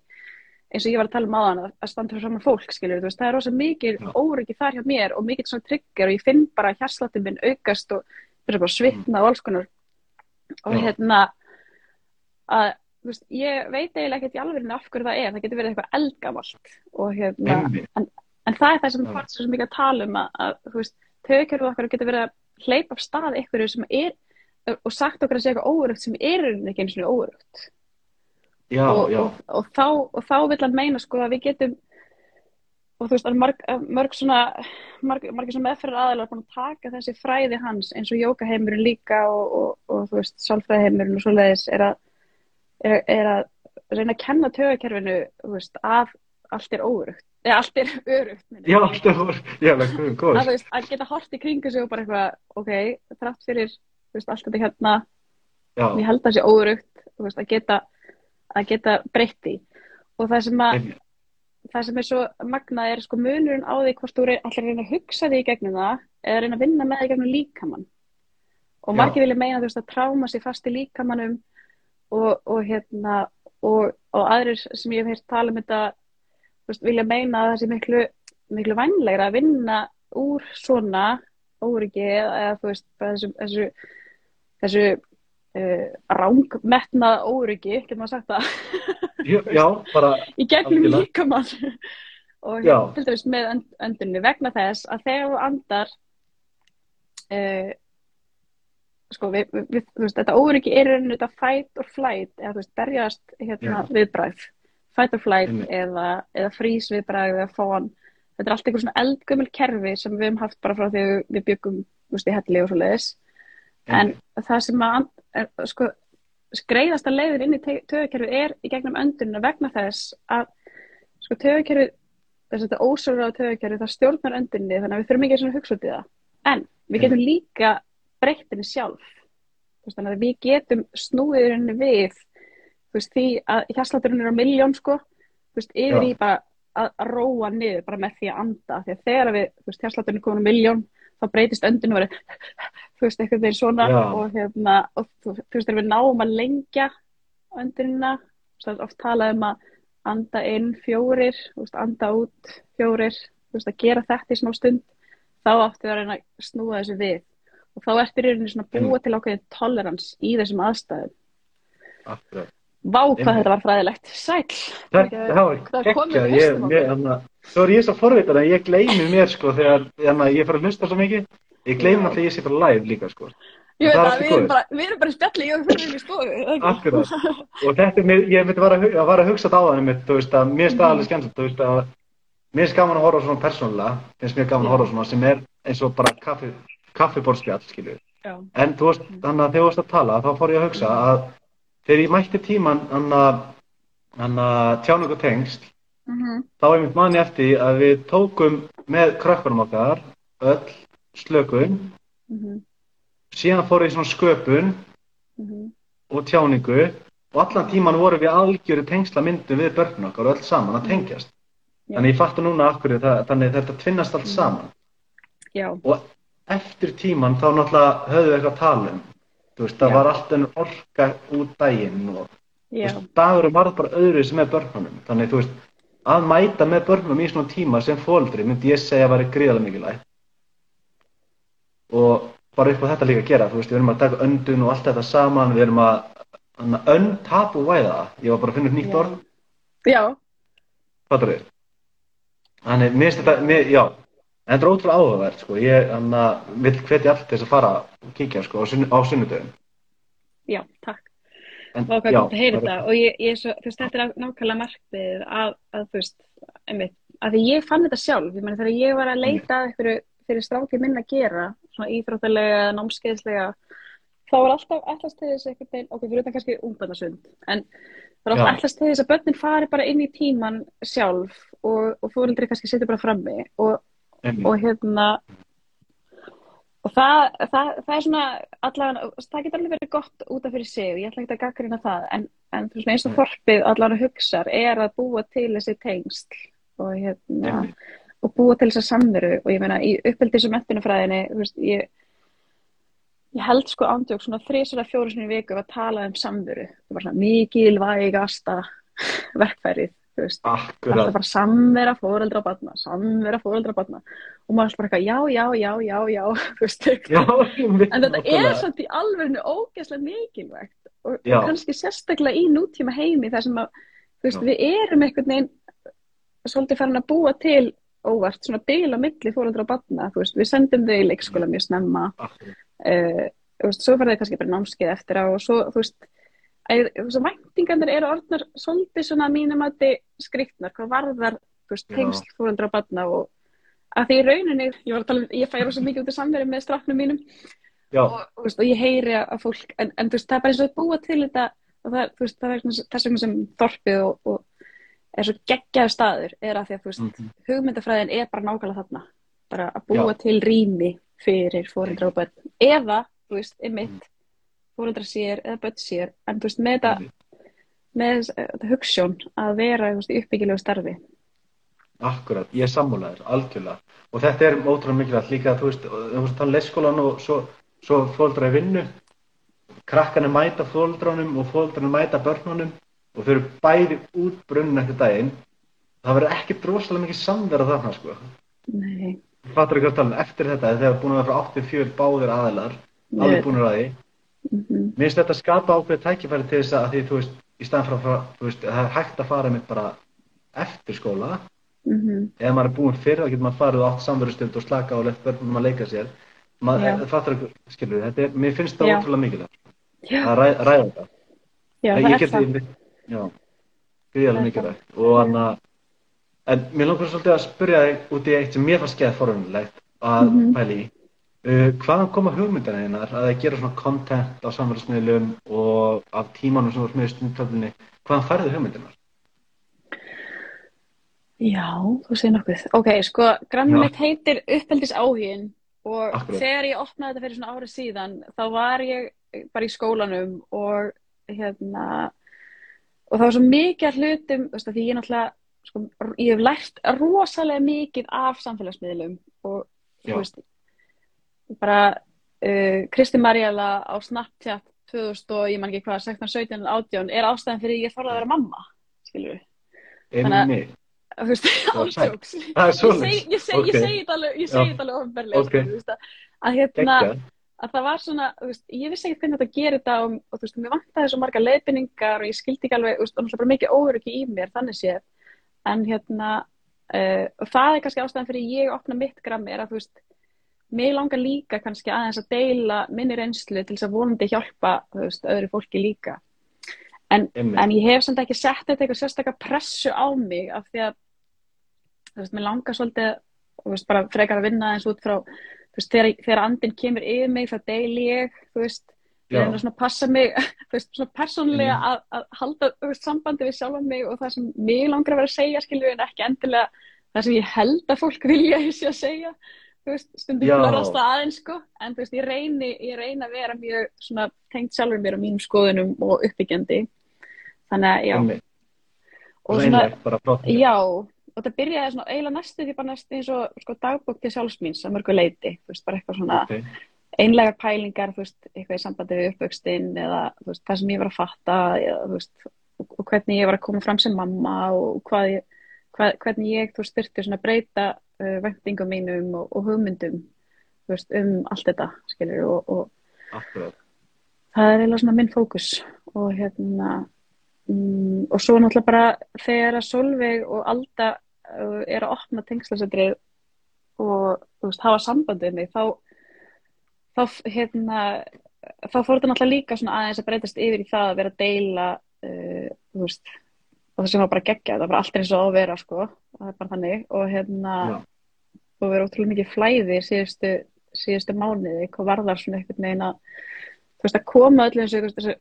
eins og ég var að tala um áðan að, standa fyrir saman fólk, skiljur, þú veist, það er rosa mikið Já. óryggi þar hjá mér og mikið svona trigger og ég finn bara hjarsláttum minn aukast og svitna og alls konar. Og hérna að þú veist, ég veit eiginlega ekkert í alveg af hverju það er, það getur verið eitthvað eldgamalt og hérna, en, en það er það sem fórst svo mikið að tala um að, að þú veist, tögurkerfið okkar getur verið að hleypa af stað einhverju sem er og sagt okkur að segja eitthvað óurugt sem er ekki eins og óurugt Já, og, já, og, og, þá, og þá vil hann meina sko að við getum og þú veist, að mörg, að mörg svona marg, margir svona meðferðar aðalega búin að taka þessi fræði hans eins og jókaheimurinn líka og, og, og þú veist, sálfræðiheimurinn og svoleiðis er að er, er að reyna að kenna tögakerfinu að allt er óurugt eða allt er <laughs> örugt já, alltaf voru, já, alveg, góð, að, góð, þú veist, að geta hort í kringu sig og bara eitthvað, ok, þrátt fyrir þú veist, allt þetta hérna já, ég held að það sé óurugt þú veist, að geta, að geta breytti og það sem að það sem er svo magnað er sko munurinn á því hvort þú ætlar að reyna að hugsa því í gegnum það eða reyna að vinna með því gegnum líkamann. Og margir vilja meina þú veist að tráma sér fast í líkamannum og, og hérna og, og aðrir sem ég hef heyrt tala um þetta þú veist, vilja meina að það sé miklu miklu vænlegra að vinna úr svona óryggi eða, þú veist þessu þessu, þessu uh, rángmetnað óryggi, getur maður sagt það? Já, já, bara <laughs> í gegnum líkamann. Og hérna, til dæmis með önd- öndunni vegna þess að þegar þú andar uh, sko við, við, þú veist, þetta óryggi er rauninni þetta fight or flight eða þú veist, berjast hérna, viðbræð fight or flight Einmitt. eða, eða frís viðbræð eða fawn. Þetta er allt einhver svona eldgömmul kerfi sem við höfum haft bara frá því við byggum þú veist, í helli og svo leiðis en það sem að sko, skreiðasta leiðin inn í tögakerfið er í gegnum öndunina vegna þess að sko tögakerfið þess að þetta ósörulega tögakerfið það stjórnar öndunni þannig að við þurfum ekki að hugsa út í það. En við getum líka breytt henni sjálf. Þannig að við getum snúið henni við veist, því að hjarslátturinn er á miljón sko, veist, yfir Já. í bara að, róa niður bara með því að anda. Því að þegar við, hjarslátturinn er komin á miljón þá breytist öndunni verið þú veist, eitthvað þeir svona Já. og hérna, og þú, þú veist, þegar við náum að lengja öndunina það er oft talað um að anda inn fjórir, þú veist, anda út fjórir, þú veist, að gera þetta í smá stund þá áttu við að reyna að snúa þessu við. Og þá ertu í rauninni svona að búa til ákveðin tolerans í þessum aðstæðum. Akkurat. Vá, hvað Einmitt. þetta var fræðilegt, sæl það Það er komið hausnum á hana, svo er ég svo forvitar að ég gleymi mér sko þegar hana, ég fer að hlusta svo mikið, ég gleymi Já. alltaf að ég sé bara live líka sko. Ég veit Það er við erum bara, við erum bara í spjalli, ég fyrir inn í stofu eða ekki? Akkurat. <laughs> Og þetta er, mér- ég myndi að, hu- að, hugsa þetta á þannig mitt, þú veist að mér staði alveg skemmtilegt, þú veist að mér er gaman að horfa svona persónulega, finnst mér gaman að horfa svona sem er eins og bara kaffi, kaffiborspjall, skilju. Já. En þú veist, þannig að þegar þú varst að tala, þá fór ég að hugsa að þegar ég mætti tíman hann að tjánu og tengsl, Mhm. þá er mitt manni eftir því að við tókum með krökkunum okkar öll slökun, Mhm. síðan fór ég svona sköpun Mhm. og tjáningu og allan tíman vorum við algjöru tengsla myndum við börnum okkar og öll saman að tengjast. Já. Þannig ég fattu núna það, þannig þetta tvinnast allt saman. Já. Og eftir tíman þá náttúrulega höfðu við eitthvað að tala um. Veist, það Já. var allt ennur orka út daginn og veist, dagurum var bara öðru sem með börnunum. Þannig þú veist, að mæta með börnum í svona tíma sem fóldri myndi ég segja að væri gríðarlega mikilvægt. Og bara upp á þetta líka að gera, þú veist, við erum að taka öndun og allt þetta saman, við erum að, að öntabu væða það. Ég var bara að finna upp nýtt orð, Já. fattur þið? Þannig, mér finnst þetta, mér, já, en þetta er ótrúlega áhugavert, sko. Ég, hann að, vil hvetja allt þess að fara og kíkja, sko, á, sunn, á sunnudöfum. Já, takk. En, var hvað gott að heyra er- þetta og ég, ég er svo, þú veist, þetta er nákvæmlega markmið að, að þú veist, einmitt, að því ég fann þetta sjálf, ég meni þegar ég var að leita fyrir strákið minn að gera, svona íþróttalega, námskeiðslega, þá var alltaf allast til þess einhvern veginn, ok, fyrir utan kannski ungbarnasund, en það Já. alltaf allast til þess að börnin fari bara inn í tíman sjálf og, og fóreldri kannski setja bara frammi og, og hérna og það, það, það er svona allavega, það getur alveg verið gott út af fyrir sig og ég ætla ekki að gaggrina það en, en eins og þorpið allavega hugsar er að búa til þessi tengsl og hérna Einmitt. Og búa til þessa samveru og ég meina í uppeldis og mentunafræðinni ég ég held sko ándjók svona þrísara fjóru sinni í viku að tala um samveru. Svona mikilvægasta <laughs> verkfærið alltaf bara samvera fóreldra og batna, samvera fóreldra og batna og maður alltaf bara eitthvað, já, já, já, já, já, <laughs> veist, Já, en þetta er samt í alverðinu ógeðslega mikilvægt og, Já. kannski sérstaklega í nútíma heimi þar sem að, veist, við erum einhvern veginn svolítið farin að búa til óvart svona á milli fóreldra og batna, þú veist, við sendum þau í leikskóla mjög snemma. Uh, þú veist, svo fara þau kannski bara námskeið eftir á og svo, þú veist, að, þú veist væntingarnir eru orðnar svolítið svona mínum að þið skriktnar, hvað varðar þú veist, tengsl fóreldra og batna og að því í rauninni, ég var að tala um, ég færa svo mikið út í samverið með strafnum mínum og, þú veist, og ég heyri að fólk, en, en þú veist, það er bara eins og búa til þetta og það, veist, það er svona- þess vegna sem þorpið og, og er svo geggjaður staður er að því að, veist, Mhm. hugmyndafræðin er bara nákvæmlega þarna. Bara að búa Já. til rými fyrir fóreldra og börn. Eða, þú veist, einmitt fóreldra sér eða börn sér en þú veist, með þetta, með þess- þetta hugsjón að vera, í uppbyggilegu starfi. Akkurat, ég er sammálaður, algjörlega. Og þetta er ótrúlega mikilvægt líka, þú veist, þú veist, þannig leikskólan og svo, svo fóldra í vinnu, krakkarnir mæta fóldranum og fóldranum mæta börnunum og þau eru bæði út brunnin eftir daginn. Það verður ekki drosalega mikið samverða þarna, sko. Nei, Fattur ekki að tala, um, eftir þetta, þegar búin að vera frá 84 báðir aðilar, alveg búin að því, mm Mér finnst þetta skapa ákveðið tækifæri til þess að því, þú veist, í staðan frá, frá veist, það er hægt að fara mitt bara eftir skóla. mm Ef maður er búinn fyrir, þá getur maður farið átt samverðustöld og slaka og left börnum að leika sér. Maður, það fattar ekki, skilur þetta er, mér finnst það Já. ótrúlega mikilvægt. að ræ, ræða þetta. já, Já, gríðarlega mikilvægt. Og hann að, en mér langar svolítið að spyrja þig út í eitt sem mér fannst skeið forunulegt að Mhm. pæli í. Uh, hvaðan koma hugmyndina þínar að það gera svona content á samfélagsmiðlum og af tímanum sem ert með í stundtöflinni, hvaðan færðu hugmyndinar? Já, þú segir nokkuð. Ok, sko, grann Já. mitt heitir uppeldis áhugin og Akkurat. þegar ég opnaði þetta fyrir svona árið síðan, þá var ég bara í skólanum og hérna, og það var svo mikið af hlutum, veist, að því ég náttúrulega, sko, ég hef lært rosalega mikið af samfélagsmiðlum og, þú veist, bara uh, Kristi Marjala á Snapchat 2000 og ég man ekki hvað, 16, 17, 18 er ástæðan fyrir ég þorði að vera mamma, skilur við. Þannig að-. Þú veist, er <laughs> Ég segi, þetta alveg, veist, að, að hérna. Að það var svona, veist, ég vissi ekki hvernig þetta gerir þetta og, og veist, mér vantaði svo marga leiðbynningar og ég skildi ekki alveg, veist, og náttúrulega bara mikið óöryggi í mér, þannig séð, en hérna, uh, og það er kannski ástæðan fyrir ég opna mitt gram er að, þú veist, mig langar líka kannski aðeins að deila minni reynslu til þess að vonandi hjálpa, þú veist, öðru fólki líka. En, en ég hef samt ekki sett þetta eitthvað sérstakka pressu á mig af því að þú veist, mér langar svolítið þú veist, bara frekar að vinna eins út frá veist, þegar, þegar andin kemur yfir mig þá deili ég, þú veist Já. reyna svona að passa mig <laughs> þú veist, svona persónlega Mhm. að, að halda veist, sambandi við sjálfan mig og það sem mig langar að vera að segja skilur en ekki endilega það sem ég held að fólk vilja að sé að segja þú veist, stundum Já. blörast það aðeins sko en þú veist, ég reyni, ég reyni að vera mjög svona tengt sjálfur mér og mínum skoðunum og uppbyggjandi þannig að já, og Svona. Já, og það byrjaði svona eiginlega næstu því bara næstu eins og sko, dagbók til sjálfsmýns að mörgu leiti, þú veist, bara eitthvað svona Ok. einlegar pælingar, þú veist, eitthvað í sambandi við uppvöxtinn eða veist, það sem ég var að fatta eða veist, og, og hvernig ég var að koma fram sem mamma og hvað ég, hvað, hvernig ég, þú veist, þurfti svona að breyta uh, væntingum mínum og, og hugmyndum, þú veist, um allt þetta, skilur, og, og það er eiginlega svona minn fókus og hérna mm, og svo náttúrulega bara þegar að Solveig og Alda er að opna tengslasetrið og veist, hafa sambandið mig þá þá hérna þá fór þetta náttúrulega líka aðeins að breytast yfir í það að vera að deila uh, veist og það sem var bara geggja, það var allt eins og að vera sko, það er bara þannig og hérna Já. og vera ótrúlega mikið flæði síðustu, síðustu mánuði, hvað var það svona einhvern veginn að þú veist að koma þú veist, þessu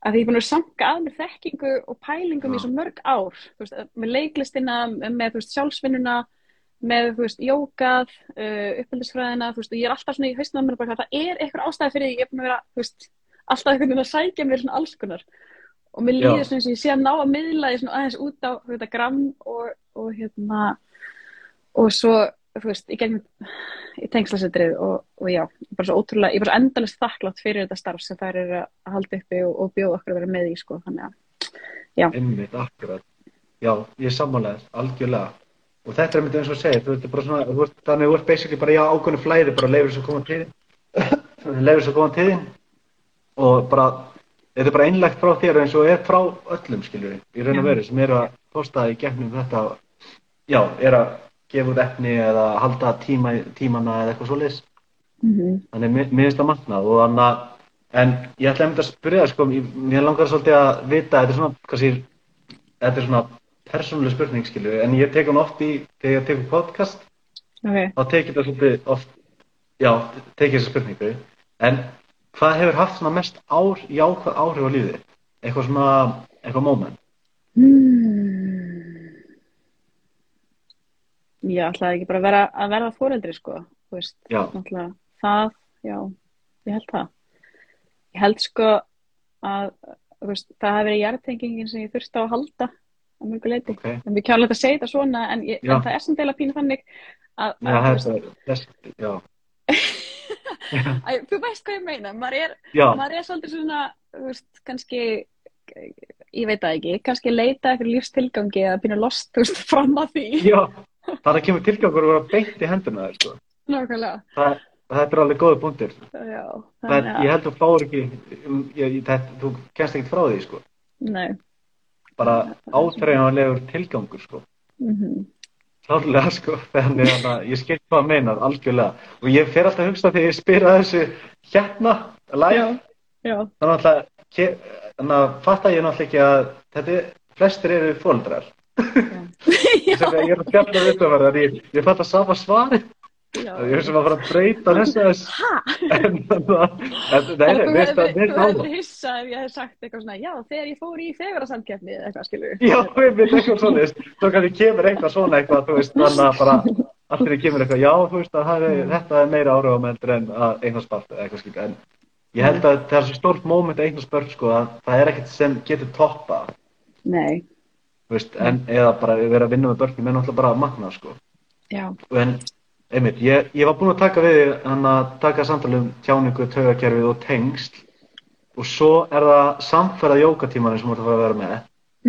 að því ég er búin að sanka að mér þekkingu og pælingum í svo mörg ár. Veist, með leiklistina, með veist, sjálfsvinnuna með veist, jókað uh, veist, og ég er alltaf svona í hausnum á mér bara, það er eitthvað ástæði fyrir því ég er búin að vera, alltaf einhvern veginn að sækja mér svona alls konar. Og mér líður svona eins og ég sé að ná að miðla því svona aðeins út á þú veit, að gram og, og hérna og svo, þú veist, í gegnum í tengslasetrið og, og já bara svo ótrúlega, ég er bara svo endalist þakklátt fyrir þetta starf sem þær eru að halda uppi og, og bjóða okkur að vera með í, sko, þannig að Einmitt, akkurat. Já, ég er sammálaðið, algjörlega. Og þetta er einmitt eins og að segja, þú ert bara svona, þú ert, þannig að þú ert basically bara í ákveðnu flæði, bara leifir að koma til þín, leifir að koma til þín og bara, þetta er bara einlegt frá þér eins og er frá öllum, skiljur í raun og Já. veru, sem eru að posta í gegnum þetta, já, er að gefa út efni eða halda tíma, tímana eða eitthvað svoleiðis. mm Þannig mér finnst það magnað og þannig að, en ég ætla einmitt að spyrja það, sko, ég- mér langar svolítið að vita, þetta er svona, kannski, þetta er svona persónuleg spurning, skilju, en ég tek hann oft í, þegar ég tek podcast, ok, þá tek ég þetta svolítið oft, já, tek ég þessa spurningu, en hvað hefur haft svona mest ár, jákvæð áhrif á lífið? Eitthvað svona, eitthvað moment? hmm. Ég ætlaði ekki bara að vera að verða fóreldri, sko, þú veist. Náttúrulega það, já, ég held það. Ég held sko að veist, það hafi verið jartengingin sem ég þurfti á að halda á mörgu leiti, ok. en við kjálum þetta að segja þetta svona en, ég, en það er sem deila pínu þannig að, Já, að, veist, já, að, þú veist hvað ég meina. Maður er, maður er svolítið svona veist, kannski ég veit það ekki, kannski leita eftir lífstilgangi eða pínu lost, veist, fram að því. Já, þannig kemur tilgangur að vera beint í henduna þér, sko. nákvæmlega, Það, þetta er alveg góði punktir. já Það, að- ég held þú fáir ekki, ég, það, þú kennst ekkert frá því, sko. nei, Bara átræðanlegur tilgangur, sko. mhm Klárlega, sko. <laughs> Þannig að ég skil hvað að meina, algjörlega. Og ég fer alltaf að hugsa þegar ég spyr að þessu hérna, live, já, að, ke- þannig að fatta ég náttúrulega ekki að þetta, er- flestir eru fóldrar. Sem ég er að fjalla þetta var, ég, ég fatt að sama svari. já. Ég er sem að fara að breyta þessu þess. Ha? En þannig að, en, nei, nei, Þú veist hefði að mér þú hefði náma. verið hissa ef ég hef sagt eitthvað svona, já, þegar ég fór í fegurarsamkeppni eða eitthvað, skilur Já, ég veit eitthvað svona, svo kannski kemur eitthvað svona eitthvað, þú veist, þannig að bara allir kemur eitthvað, já, þú veist, að það er, þetta er meira áriðamendur en að eignarspart eitthvað skilja, en ég held að það er svo stórt móment eignarspart, sko, að það er ekkert sem getur toppa, Nei, þú veist, en eða bara vera að vinna með börnum, en náttúrulega bara að magna, sko, en einmitt, ég, ég var búinn að taka við hann að taka samtali um tjáningu, taugakerfið og tengsl og svo er það samferða jókatímanin sem þú ert að vera með.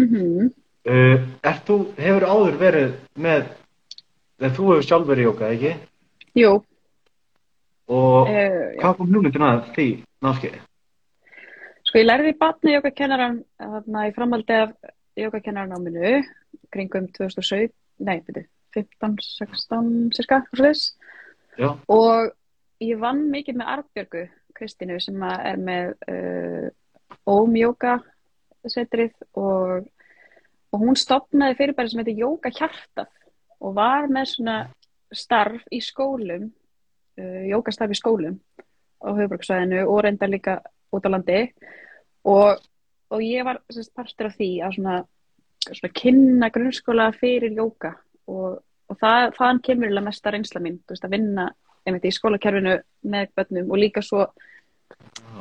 mhm, Uh, er þú, hefur áður verið með, þegar þú hefur sjálf verið í jóka, ekki? jú, Og uh, hvað kom hugmyndin að því námskeiði? Sko, ég lærði batni jókakennaran í framhaldi af jókakennarannáminu kringum 2017, nei, byrju, 15, 16, cirka, Og ég vann mikið með Arnbjörgu Kristínu sem er með uh, Óm Jóka setrið og, og hún stopnaði fyrirbæri sem heitir Jóka Hjartað og var með svona starf í skólum uh, jókastarf í skólum á höfuborgsvæðinu og reyndar líka út á landi. Og, og ég var sagt, partur af því að svona, svona kynna grunnskóla fyrir jóka og, og það, þaðan kemur eiginlega mesta reynsla mín, veist, að vinna einmitt í skólakerfinu með börnum. Og líka svo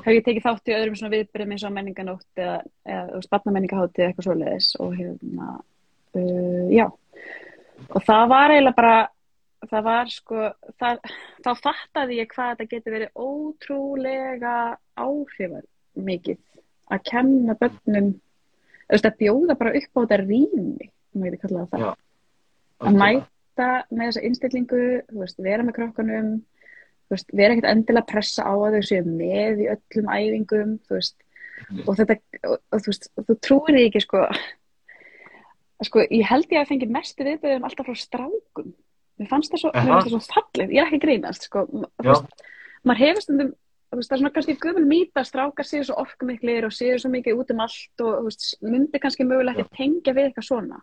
hef ég tekið þátt í öðrum svona viðbyrðum eins og menninganótt eða, eða barnamenningahátti eða eitthvað svoleiðis. Og hérna uh, já, og það var eiginlega bara það var sko það, þá fattaði ég hvað þetta getur verið ótrúlega áhrifar mikið að kenna börnum að bjóða bara upp á þetta rými það Já, að mæta með þessa innstillingu veist, vera með krokkanum þú veist, vera ekkert endilega að pressa á að þau séu með í öllum æfingum veist, og þetta og, og, þú trúir ekki sko. Sko, ég held ég að fengi mestu viðbyrðum alltaf frá strákum. Mér fannst það svo, svo fallið ég er ekki grínast, sko. Maður hefur stundum það er svona kannski gömul mýta að strákar séu svo orkumiklir og séu svo mikið út um allt og veist, myndi kannski mögulega ekki tengja við eitthvað svona.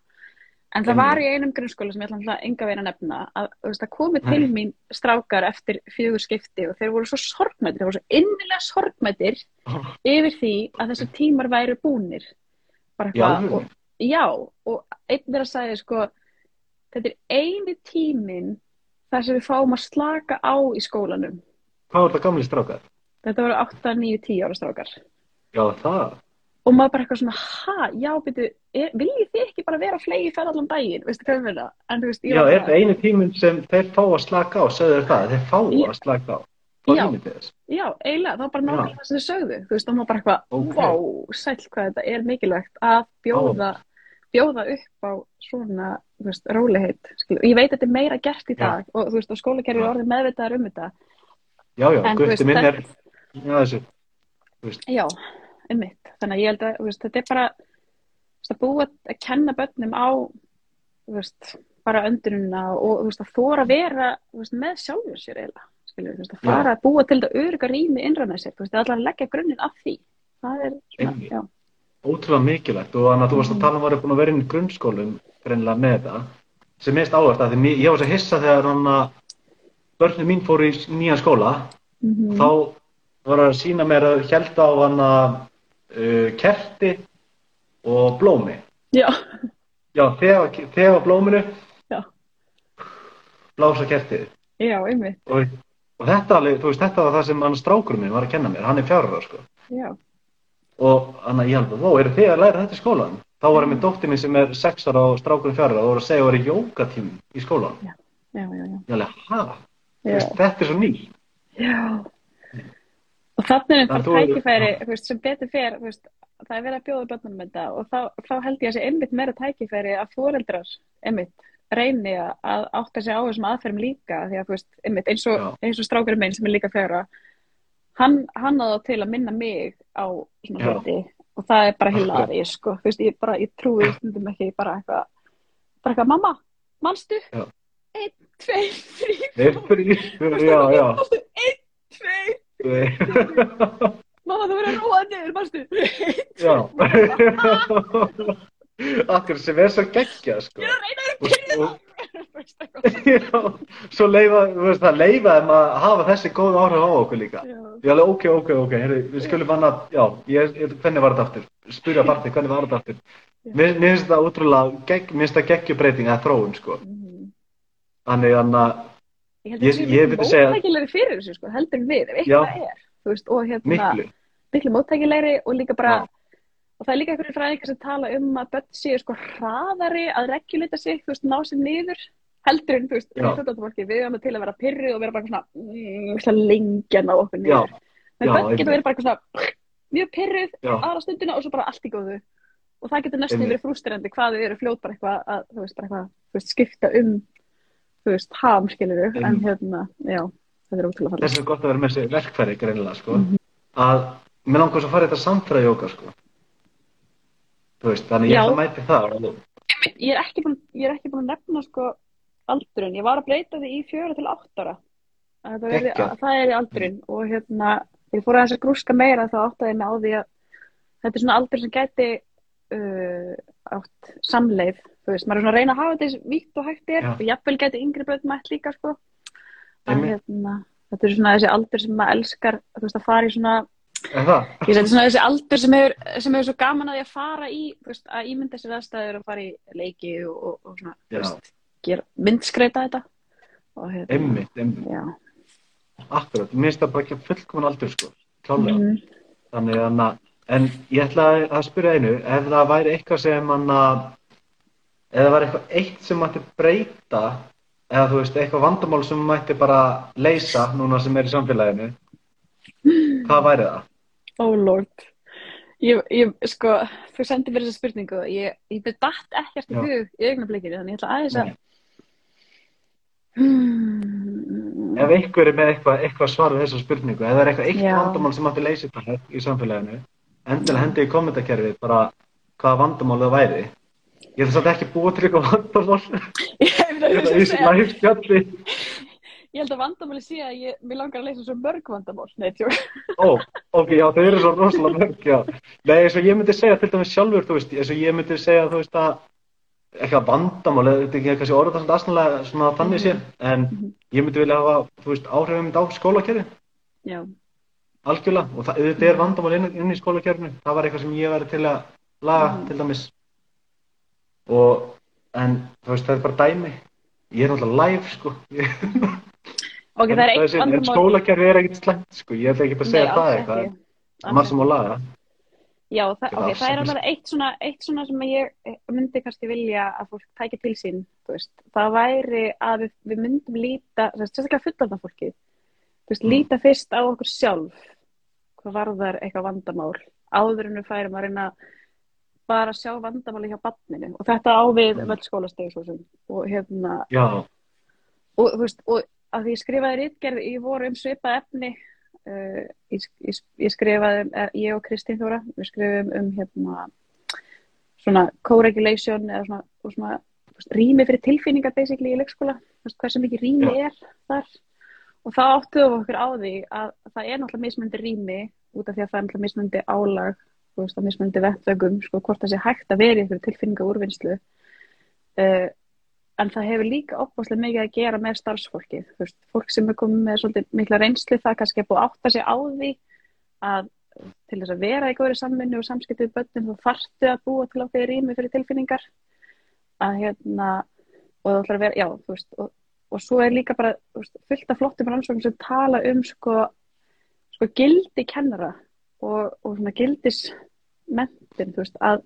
En það var í einum grunnskóla sem ég ætla alltaf enga veginn að nefna að það komi til mín strákar eftir fjögur skipti og þeir voru svo sorgmættir, þeir voru svo innilega sorgmættir yfir því að þessi tímar væri búnir. Bara eitthvað og, já, og einn þeirra sagði sko þetta er eini tíminn þar sem við fáum að slaka á í skólanum. Hvað var það gamli strákar? Þetta voru 8, 9, 10 ára strákar Já, það. og maður bara eitthvað svona, ha, já, byrju viljið þið ekki bara vera flegi ferð allan daginn veistu hvað við ég Já, er það einu tíminn sem þeir fá að slaka á, sögðu það, þeir fá Já. að slaka á. Já. Já, eiginlega, það var bara náttúrulega Já. það sem þið sögðu, þú veist, og maður bara eitthvað, Ok. vá, sæll hvað þetta er mikilvægt að bjóða, bjóða upp á svona, þú veist, róliheit, skilur. Ég veit að þetta er meira gert í Já. dag og þú veist, og skólakerfi er Já. orðið meðvitaðar um þetta. Já, já, En þú veist, minn er, já, þessu. Já, einmitt. Þannig að ég held að, veist, þetta er bara, veist, að búa að kenna börnum á, veist, bara öndununa og, að þóra að vera, með sjálfur sér veist, að fara að búa til þetta örygga rými innra með sér, þú veist, allar að leggja grunninn af því. Það er svona. Ótrúlega mikilvægt og þannig að þú varst að tala um að vera búin að vera inn í grunnskólum greinilega með þetta sem mest áhvert að því ég var svo hissa þegar hann að börnum mín fóru í nýjan skóla Mm þá var að sína mér að held á hann að uh, kerti og blómi Já, já, þegar, þegar blóminu Já. blása kertið já, einmitt, og, og þetta, veist, þetta var það sem hann strákurinn minn var að kenna mér, hann er fjárur sko. já, og hann að ég held ó, eru þið að læra þetta í skólan? Þá var ég með dóttir mín sem er 6 ára og strákurinn fjárur og voru að segja að það eru jógatím í skólan. já, já, já, Ég alveg, já, Þetta er svo ný. já. Og þannig er er- tækifæri, þú veist, sem betur fer, veist, það er verið að bjóða börnunum þetta og þá, þá held ég að sé einmitt meira tækifæri að foreldrar, einmitt, reyni að að átta sig á þessum aðferðum líka því að, þú veist, einmitt, eins og, og strákurinn minn sem er líka fjögra, hann, hann að til að minna mig á svona hluti og það er bara Akkurat. hilari, sko, þú veist, ég bara, ég trúi stundum ekki bara eitthvað, bara eitthvað, mamma, manstu? Já. Einn, tveir, þrý, manstu? <laughs> Einn, tveir, mamma, þú verður að róa niður, manstu? já. Akkur sem er svo geggja, sko. Ég er að reyna að og- það. <laughs> Já, svo leifa, veist, það leifaði maður að hafa þessi góð áhrif á okkur líka. Já. Ég alveg, ok, ok, ok, herri, við skulum annað, já, ég, ég, hvernig var þetta aftur? Spyrja <laughs> partið, hvernig var þetta aftur? Mér, finnst þetta útrúlega, mér finnst þetta geggjubreiting að þróun, sko. Mhm. Þannig þannig að, Ég held að myndi segja- móttækilegri fyrir þessu, sko, heldur en við, ef eitthvað er. Veist, og hérna, miklu, miklu móttækilegri og líka bara, Já. og það er líka einhverju fræðingar sem tala um að börn séu sko hraðari að regulita sig, þú veist, ná sér niður, heldur en, þú veist, við við erum til að vera pyrrið og vera bara svona, mm, við lengja ná okkur niður. Já, börn getur verið bara svona, mjög pyrrið já, aðra stundina og svo bara allt í góðu. Og það getur Einmitt. verið frústrandi hvað þau eru fljót bara eitthvað að, þú veist, bara eitthvað, þú veist, skipta um, þú veist, ham, skilur en Einmitt. hérna, já, það er ótrúlega fallið. þess er gott að vera með þessi verkfæri greinilega, sko, Mhm. að mér langar svo að fara þetta samfæra jóka, sko. Þú veist, þannig ég ætla að mæti það. alveg. Ég er ekki búin, ég er ekki búin að nefna sko aldurinn, ég var að breyta því í fjöra til átt ára. Að þetta verði- Geggjað. að það er í aldurinn og hérna, ég fór aðeins að grúska meira þá áttaði ég mig á því að þetta er svona aldur sem gæti uh, átt samleið, þú veist, maður er svona að reyna að hafa þetta vítt og hægt er Já. og jafnvel gæti yngri börn mætt líka sko. En hérna, þetta er svona þessi aldur sem maður elskar þú veist, að fara í svona? Ég seti svona þessi aldur sem hefur, sem hefur svo gaman að að fara í, veist, að ímynda sér aðstæður og fara í leiki og, og, og svona, veist, gera, myndskreita þetta. Og hérna, Einmitt, einmitt. Akkurat, mér finnst það bara ekki fullkomun aldur sko, klálega. Mhm. Þannig að, en ég ætla að- spyrja einu, ef það væri eitthvað sem hann að, ef það væri eitthvað eitt sem mætti breyta, eða þú veist, eitthvað vandamál sem mætti bara leysa núna sem er í samfélaginu, hvað væri það? Oh lord. Ég, ég, sko, þú sendir mér þessa spurningu, ég, ég byrði datt ekkert í hug í augnablikinu, þannig ég ætla aðeins að, hmm, Ef einhver er með eitthvað, eitthvað svar við þessa spurningu, ef það er eitthvað eitt vandamál sem mætti leysa þetta í samfélaginu, endilega hendi í kommentarkerfið bara hvaða vandamál það væri. Ég ætla samt ekki búa til eitthvað vandamál, hef ætla í þessu live spjalli. Ég held að <laughs> vandamáli sé að ég, mér langar að leysa svo mörg vandamál, nei, tjók. Ó, ok, já, þau eru svo rosalega mörg, já. Nei, eins og ég myndi segja til dæmis sjálfur, þú veist, eins og ég myndi segja, þú veist, að eitthvað vandamál, þetta er kannski orðað svona aðsannlega svona þannig sé, en Mhm. ég myndi vilja hafa, þú veist, áhrifum á skólakerfi, Já, algjörlega, og það, þetta er vandamál inn, inn í skólakerfinu, það var eitthvað sem ég væri til að laga, Mhm. til dæmis, og, en, þú veist, það er bara dæmi, ég er náttúrulega live, sko, ég, <laughs> ok, það er eitt en, en skólakerfi er ekkert slæmt, sko, ég ætla ekki að segja það alls eitthvað, ekki. en margt sem á laga. Já, það, Já, ok, það er alveg eitt svona, eitt svona sem ég myndi kannski vilja að fólk tækja til sín, veist, það væri að við, við myndum líta, sérstaklega fullorðna fólki, veist, Mm. líta fyrst á okkur sjálf, hvað varðar eitthvað vandamál, áður en við færum að reyna bara að sjá vandamáli hjá barninu. Og þetta á við Mm. sem. Og hérna, Já, og þú veist, og að því ég skrifaði rítgerð í voru um svipað efni uh, ég, ég, ég skrifaði um, eh, ég og Kristín Þóra, við skrifum um hérna svona co-regulation eða svona, svona rými fyrir tilfinningar basically í leikskóla. Hversu mikið rými er þar og þá áttuðum við okkur á því að það er náttúrulega mismunandi rými út af því að það er náttúrulega mismunandi álag að mismunandi vettvöggum sko, hvort það sé hægt að vera í einhverju tilfinninga úrvinnslu. Uh, en það hefur líka opaslega mikið að gera með starfsfólki þú veist, fólk sem er komið með svolítið mikla reynslu það kannski er búið að átta sig á því að til þess að vera í góðri samvinnu og samskipti við börnum þá þarftu að búa til ákveði rými fyrir tilfinningar. Að hérna og það ætlar að vera, já, þú veist og, og svo er líka bara fullt af flottum rannsóknum sem tala um sko, sko gildi kennara og, og svona gildismentin, þú veist, að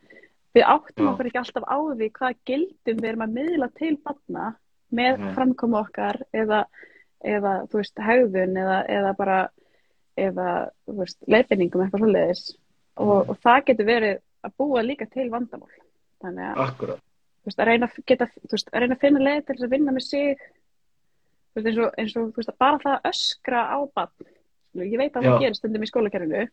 við áttum Já. okkur ekki alltaf á því hvað gildum við erum að miðla til barna með Nei. framkomu okkar eða, eða þú veist, hegðun eða, eða bara eða, þú veist, leifinningum eitthvað svoleiðis og, og það getur verið að búa líka til vandamál þannig að, veist, að reyna geta, veist, að reyna að finna leið til þess að vinna með sig veist, eins og, eins og veist, bara það að öskra á barn ég veit að Já. það gerir stundum í skólakerfinu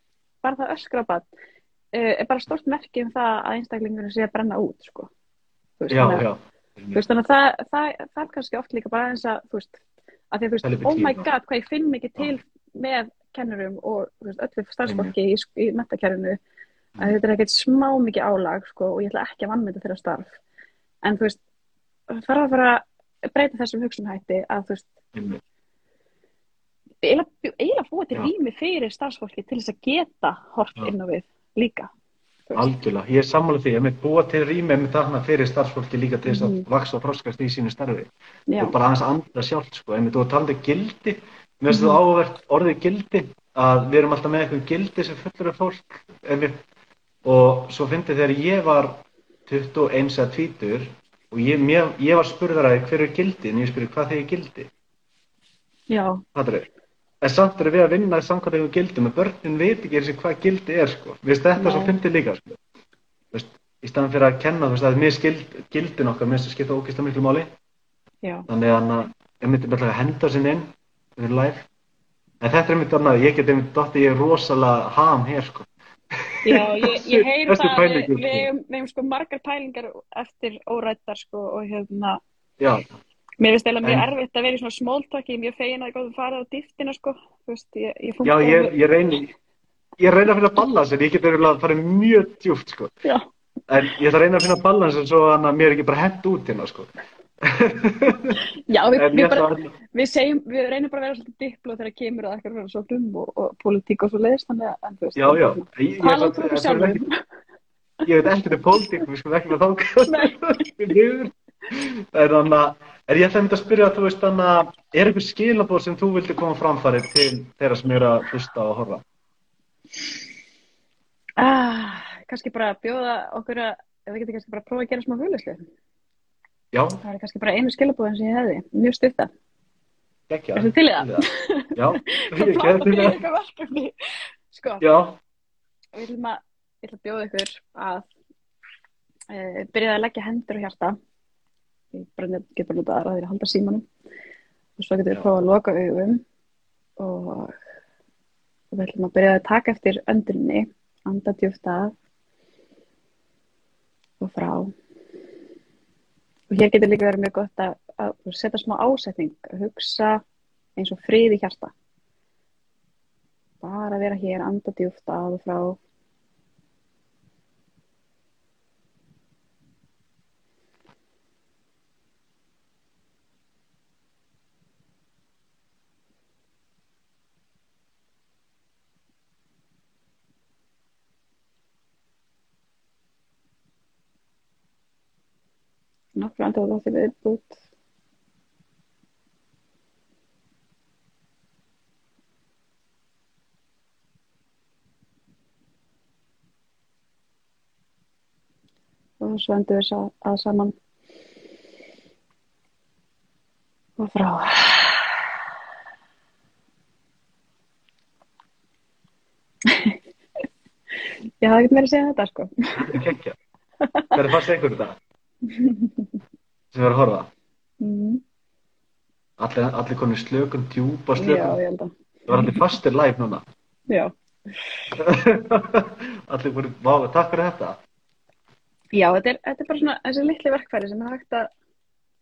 bara það að öskra á barn uh, er bara stort merki um það að einstaklingurinn sé að brenna út, sko veist, Já, þannig já. veist, þannig að það, það, það er kannski oft líka bara eins að, þú veist, að því þú oh my god, hvað ég finn mikið til með kennurum og öllu starfsfólki í, í metakerfinu að þetta er ekkert smá mikið álag, sko, og ég ætla ekki að vannmynda þeirra starf. En þú veist, það þarf að fara breyta þessum hugsunhætti að þú veist, Einmitt. eiginlega búa til rými fyrir starfsfólki til þess að geta hort Já. inn á við líka. Þú. Algjörlega, ég er sammála því, ég með búa til rými með þarna fyrir starfsfólki líka til þess að Mhm. vaksa og froskast í sínu starfi Já, og bara aðeins að anda sjálft sko, einmitt og talandi gildi, mér finnst Mhm. það áhugavert orðið gildi, að við erum alltaf með eitthvað gildi sem fullur af fólk og svo fyndi þegar ég var 21 eða 20 og ég, mér, ég var spurður að hver er gildi, en ég spurði hvað þegar gildi já, er En samt erum við að vinna samkvæmt einhverjum gildum en börnin veit ekki hvað gildi er sko. Mér finnst þetta Nei. svo fyndið líka sko. Veist, í staðan fyrir að kenna þú veist, að mér skild, gildin okkar, mér finnst það skipta ógeðslega miklu máli já, þannig að ég myndi bara að henda sinni inn við live en þetta er einmitt annað, ég get einmitt dotti ég er rosalega ham hér sko. Já, ég, ég Þessi það, pæling, við, sko. hefum sko margar pælingar eftir órættar sko og hérna, Já, mér finnst eiginlega mjög erfitt að vera í svona smóltak, ég er mjög fegin að góðum farið á dýftina sko, veist, ég, ég já ég, ég reyni ég reyni að finna balans en ég get verið að fara mjög djúpt sko. Já, en ég ætla að reyna að finna balans en svo að mér er ekki bara hent út hérna sko. <laughs> Já, við, við, ég bara, að, við, segjum, við reynum bara að vera svolítið dipló þegar kemur að eitthvað svona sóknum og, og pólitík og svo leiðist þannig að, en þú veist, já, já. Ég, ég, tala ég, út frá okkur ég, ég veit ekkert um pólitík, við skulum ekki með þáka. <laughs> En þannig að, er ég ætla að spyrja að þú veist þannig að, er einhver skilabóð sem þú vildi koma framfæri til þeirra sem eru að hlusta og horfa? Ah, kannski bara bjóða okkur að, ef við getum kannski bara að prófa að gera smá hugleyslu. Já, Það er kannski bara einu skilabúðin sem ég hefði, mjög stutta. geggja. Er til í það? Já, <laughs> Það ég plata gerði fyrir það. eitthvað verkefni. Sko, Já, við ætlum að, ég ætla að bjóða ykkur að e, byrja að leggja hendur á hjarta. Ég get bara notað aðraðir að halda símanum. Og svo getum við Já. prófað að loka augum og, og við ætlum að byrja að taka eftir öndurinni, anda djúft að og frá. Og hér getur líka verið mjög gott að, að setja smá ásetning, að hugsa eins og frið í hjarta. Bara vera hér, anda djúft að og frá. Nokkru andur og þátti viðbútt. Og svo endur við að, saman. Og frá. Já, það getur verið að segja þetta, sko. geggja. Hvernig fannst einhvern þetta? Sem verður að horfa. Mm. Allir, allir konur slökun, djúpa Já, slökun. að. Það var allir fastir live núna. Já. <laughs> allir voru, vá, takk fyrir þetta. Já, þetta er, þetta er bara svona þessi litli verkfæri sem er hægt að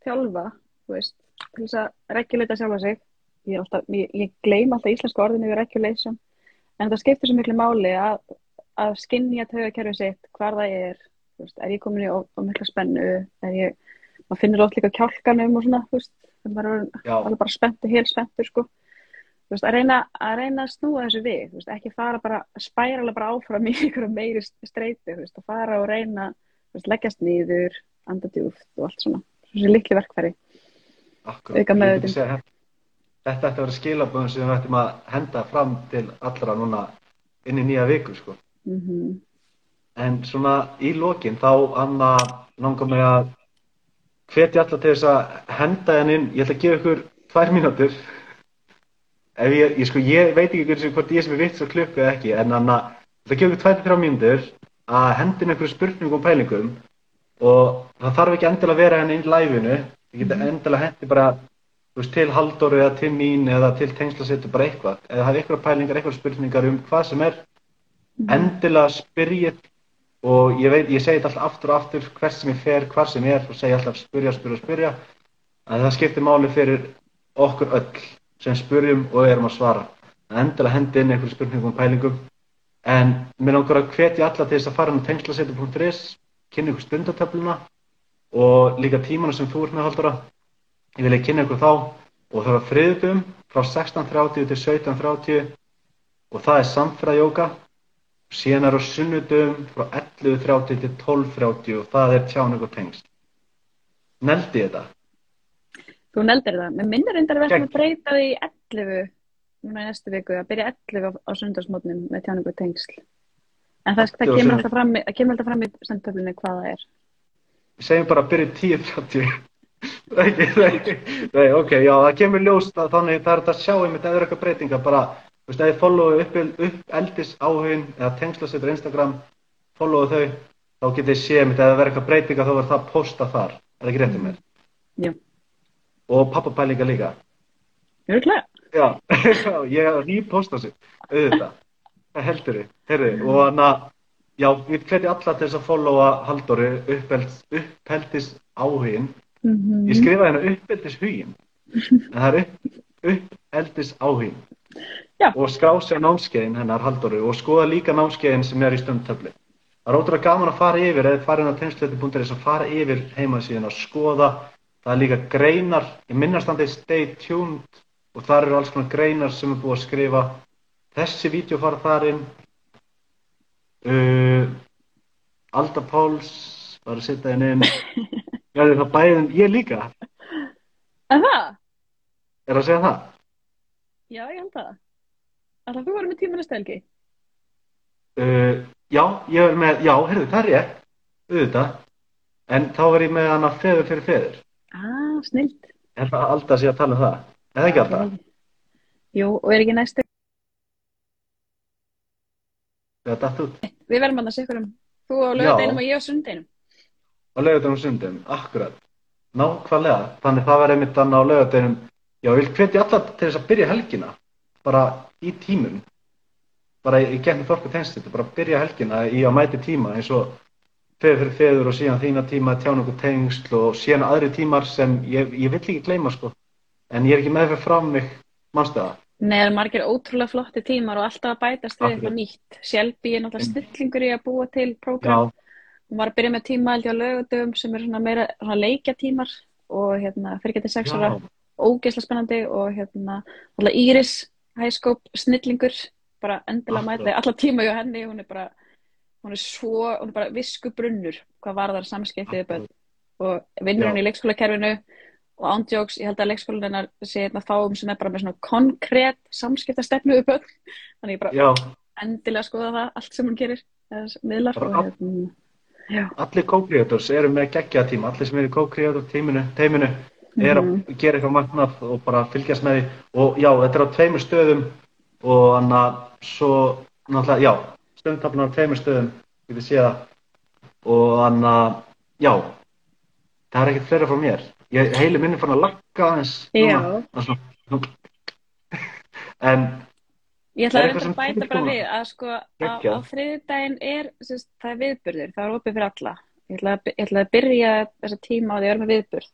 þjálfa, þú veist, til þess að regulata sjálfa sig. Ég, alltaf, ég, ég gleym alltaf íslensku orðinu við regulation, en þetta skiptir svo miklu máli að, að skinja taugakerfið sitt, hvar það er, veist, er ég komin í of, of mikla spennu, er ég, maður finnur oft líka kjálkanum og svona, þú veist, það er alveg bara spenntur, helt spenntur, sko. Þú veist, að reyna, að reyna að snúa þessu við, þú veist, ekki fara bara, spærala bara áfram í <laughs> ykkur meiri streyti, þú veist, að fara og reyna, þú veist, leggjast niður, anda djúft og allt svona. Þessi litli verkfæri. segja þetta. Þetta ætti að vera skilaböðum sem við ættum að henda fram til allra núna inn í nýja viku, sko. Mm En svona í lokin þá Anna langar mig að hvetja alla til þess að henda henn inn, ég ætla að gefa ykkur tvær mínútur. Ef ég, ég sko, ég veit ekki hversu, hvort ég sem er vitt svo klukku eða ekki, en Anna ég ætla að gefa ykkur tvær til þrjá mínútur að henda inn einhverju spurningum og pælingum. Og það þarf ekki endilega að vera henn inn í læfinu, ég geta endilega hendi bara veist, til Halldóru eða til mín eða til tengslasettu bara eitthvað, eða hafa ykkur pælingar, ykkur spurningar um hvað sem er. Endilega spyrjið og ég veit, ég segi þetta alltaf aftur og aftur hvert sem ég fer, hvar sem ég er og segi alltaf spyrja, spyrja, spyrja að það skiptir máli fyrir okkur öll sem spyrjum og erum að svara. Endilega hendi inn einhverjum spurningum og pælingum. En mér langar að hvetja alla til þess að fara inn á tengslasetu.is kynna ykkur stundatöfluna og líka tímana sem þú ert með Halldóra. Ég vil ekki kynna ykkur þá og það var friðdum frá 16.30 til 17.30 og það er samfræðjóka síðan er á sunnudum frá 11.30 til 12.30 og það er tjáning og tengst. Neldi þetta? Þú neldir það. Mér minnir reyndar að verðum Gegn. að breyta því í 11 núna í næstu viku, að byrja 11 á, á sundarsmótnum með tjáningu og tengsl. En það, það 11 á kemur alltaf fram fram í sendtöflunni hvað það er. Við segjum bara að byrja 10.30. <laughs> Nei, ok, já, það kemur ljóst að þannig það er þetta að sjá einmitt ef það er eitthvað breytinga bara, þú veist, ef þið followu upp, upp eldis áhugin eða tengslasettur Instagram, followu þau, þá getið þið séð einmitt ef það verður eitthvað breytinga þá verður það posta þar, er það ekki réttið mér? Já. Og pappapælinga líka. Örglega? Já, já, <laughs> ég er að reposta sig, auðvitað, það heldur þið, heyrði, og hann að, já, við hvetjum alla til þess að followa Halldóri uppeldis, áhugin, Mm ég skrifaði hérna uppeldis hugin, en það er upp, uppeldis áhugin, Já. og skrá sér námskeiðin hennar Halldóri og skoða líka námskeiðin sem er í stöndtöfli. Það er ótrúlega gaman að fara yfir, eða fara inn á tengslötu.is og fara yfir heimasíðin og skoða það er líka greinar, ég minnast hann stay tuned og þar eru alls konar greinar sem er búið að skrifa þessi vídeo fara þar inn uh, Alda Páls var að setja henni inn <laughs> já það bæðum, ég líka En það? er að segja það Já, ég held það. Alltaf þú varum með tíma næstu helgi. uh, já, ég er með, já, heyrðu, það er rétt auðvitað, en þá er ég með hana feður fyrir feður. Ah, snilt. er það alltaf sé að tala um það? Er það ekki alltaf, Jú, og er ekki næstu. þegar datt út. Við verðum að það sikkur um. Þú á lögadeinum og ég á sundeinum. á laugardeginum og sundum, akkurat. Nákvæmlega, þannig það var einmitt þannig á laugardeginum, já, ég vil hvetja alla til þess að byrja helgina, bara í tímum. Bara í, gegnum þorku tengstitt, bara byrja helgina í að mæti tíma eins og feður fyrir feður og síðan þína tíma tjánugu tengsl og síðan aðri tímar sem ég, ég vill ekki gleyma sko. En ég er ekki með fyrir fram mig mannstu það, Nei, það er margir ótrúlega flotti tímar og alltaf að bætast við eitthvað nýtt. Shelby er náttúrulega snillingur í að búa til prógram. Hún var að byrja með tíma held ég á lögadöfum sem er svona meira svona leikjatímar og hérna fyrir getið sex ára já, ógeðslega spennandi og hérna alltaf Íris hæskóp snillingur bara endilega mæta alla tíma hjá henni. Hún er bara hún er svo, hún er bara visku brunnur hvað var þar samskiptið og vinnur hún í leikskólakerfinu og ándjóks, ég held að leikskólan hennar sé einn að fáum sem er bara með svona konkrétt samskiptastefnu við börn. Þannig ég bara já, endilega skoða það allt sem hún gerir miðlar. Allt. hérna, allir co-creators eru með geggja tíma, allir sem eru í co-creator tíminu, er að Mhm. gera eitthvað magnað og bara fylgjast með því og já, þetta er á tveimur stöðum og þannig að svo náttúrulega, já, stundtaflan á tveimur stöðum við séð það og þannig að, já það er ekkert fleira frá mér ég heili minni fann að lakka aðeins Já. núna, en Ég ætla að reynda að bæta bara við að sko á, á þriðdægin er, sérst, það er viðburður, það er opið fyrir alla. Ég ætla að, ég ætla að byrja þessa tíma á því að vera með viðburð.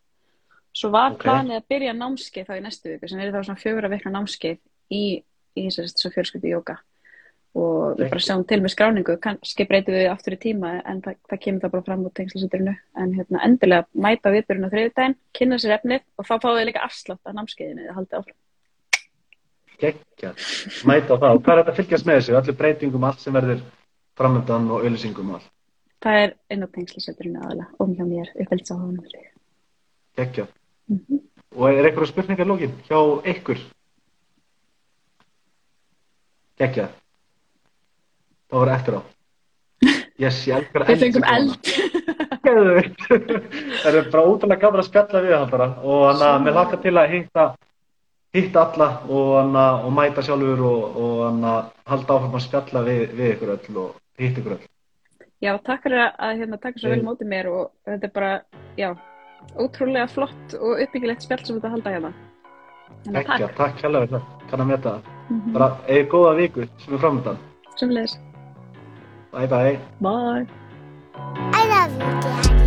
Svo var Ok. planið að byrja námskeið þá í næstu viku sem er þá svona fjögur að vikna námskeið í, í svo fjölskyldu jóka. Og við bara sjáum til með skráningu, kannski breytum við aftur í tíma en það, það kemur það bara fram úr tengslisundurinu. En hérna endilega mæta á viðburðinu á þriðdægin, kynna sér efnið og þá fáið þið líka afslátt af námskeiðinu, þið haldið áfram. geggja mæta á það og hvað er þetta að fylgjast með þessu allir breytingum, allt sem verður framöndan og allt, Það er inn á tengslisundurinu aðalega og hjá mér, uppveldsáðanum. Geggja Mhm. Og er eitthvað spurningar lókin hjá ykkur? Gekja. Það var eftir á. Yes, ég elskar Við fengum eld. <laughs> Það er bara ótrúlega gaman að spjalla við hann bara og hann að mér laka til að hitta hitta alla og hann að mæta sjálfur og, og hann að halda áfram að spjalla við, við ykkur öll og hitta ykkur öll. Já, takk fyrir að- hérna, taka svo vel mótið mér og þetta er bara, já, ótrúlega flott og uppbyggilegt spjall sem þetta halda hérna. Gekja, takk. takk hérlega fyrir það. Kann að meta það. Mhm. Bara eða góða viku sem er framöndan. Sömuleiðis. Bye bye. Bye. I love you, Daddy.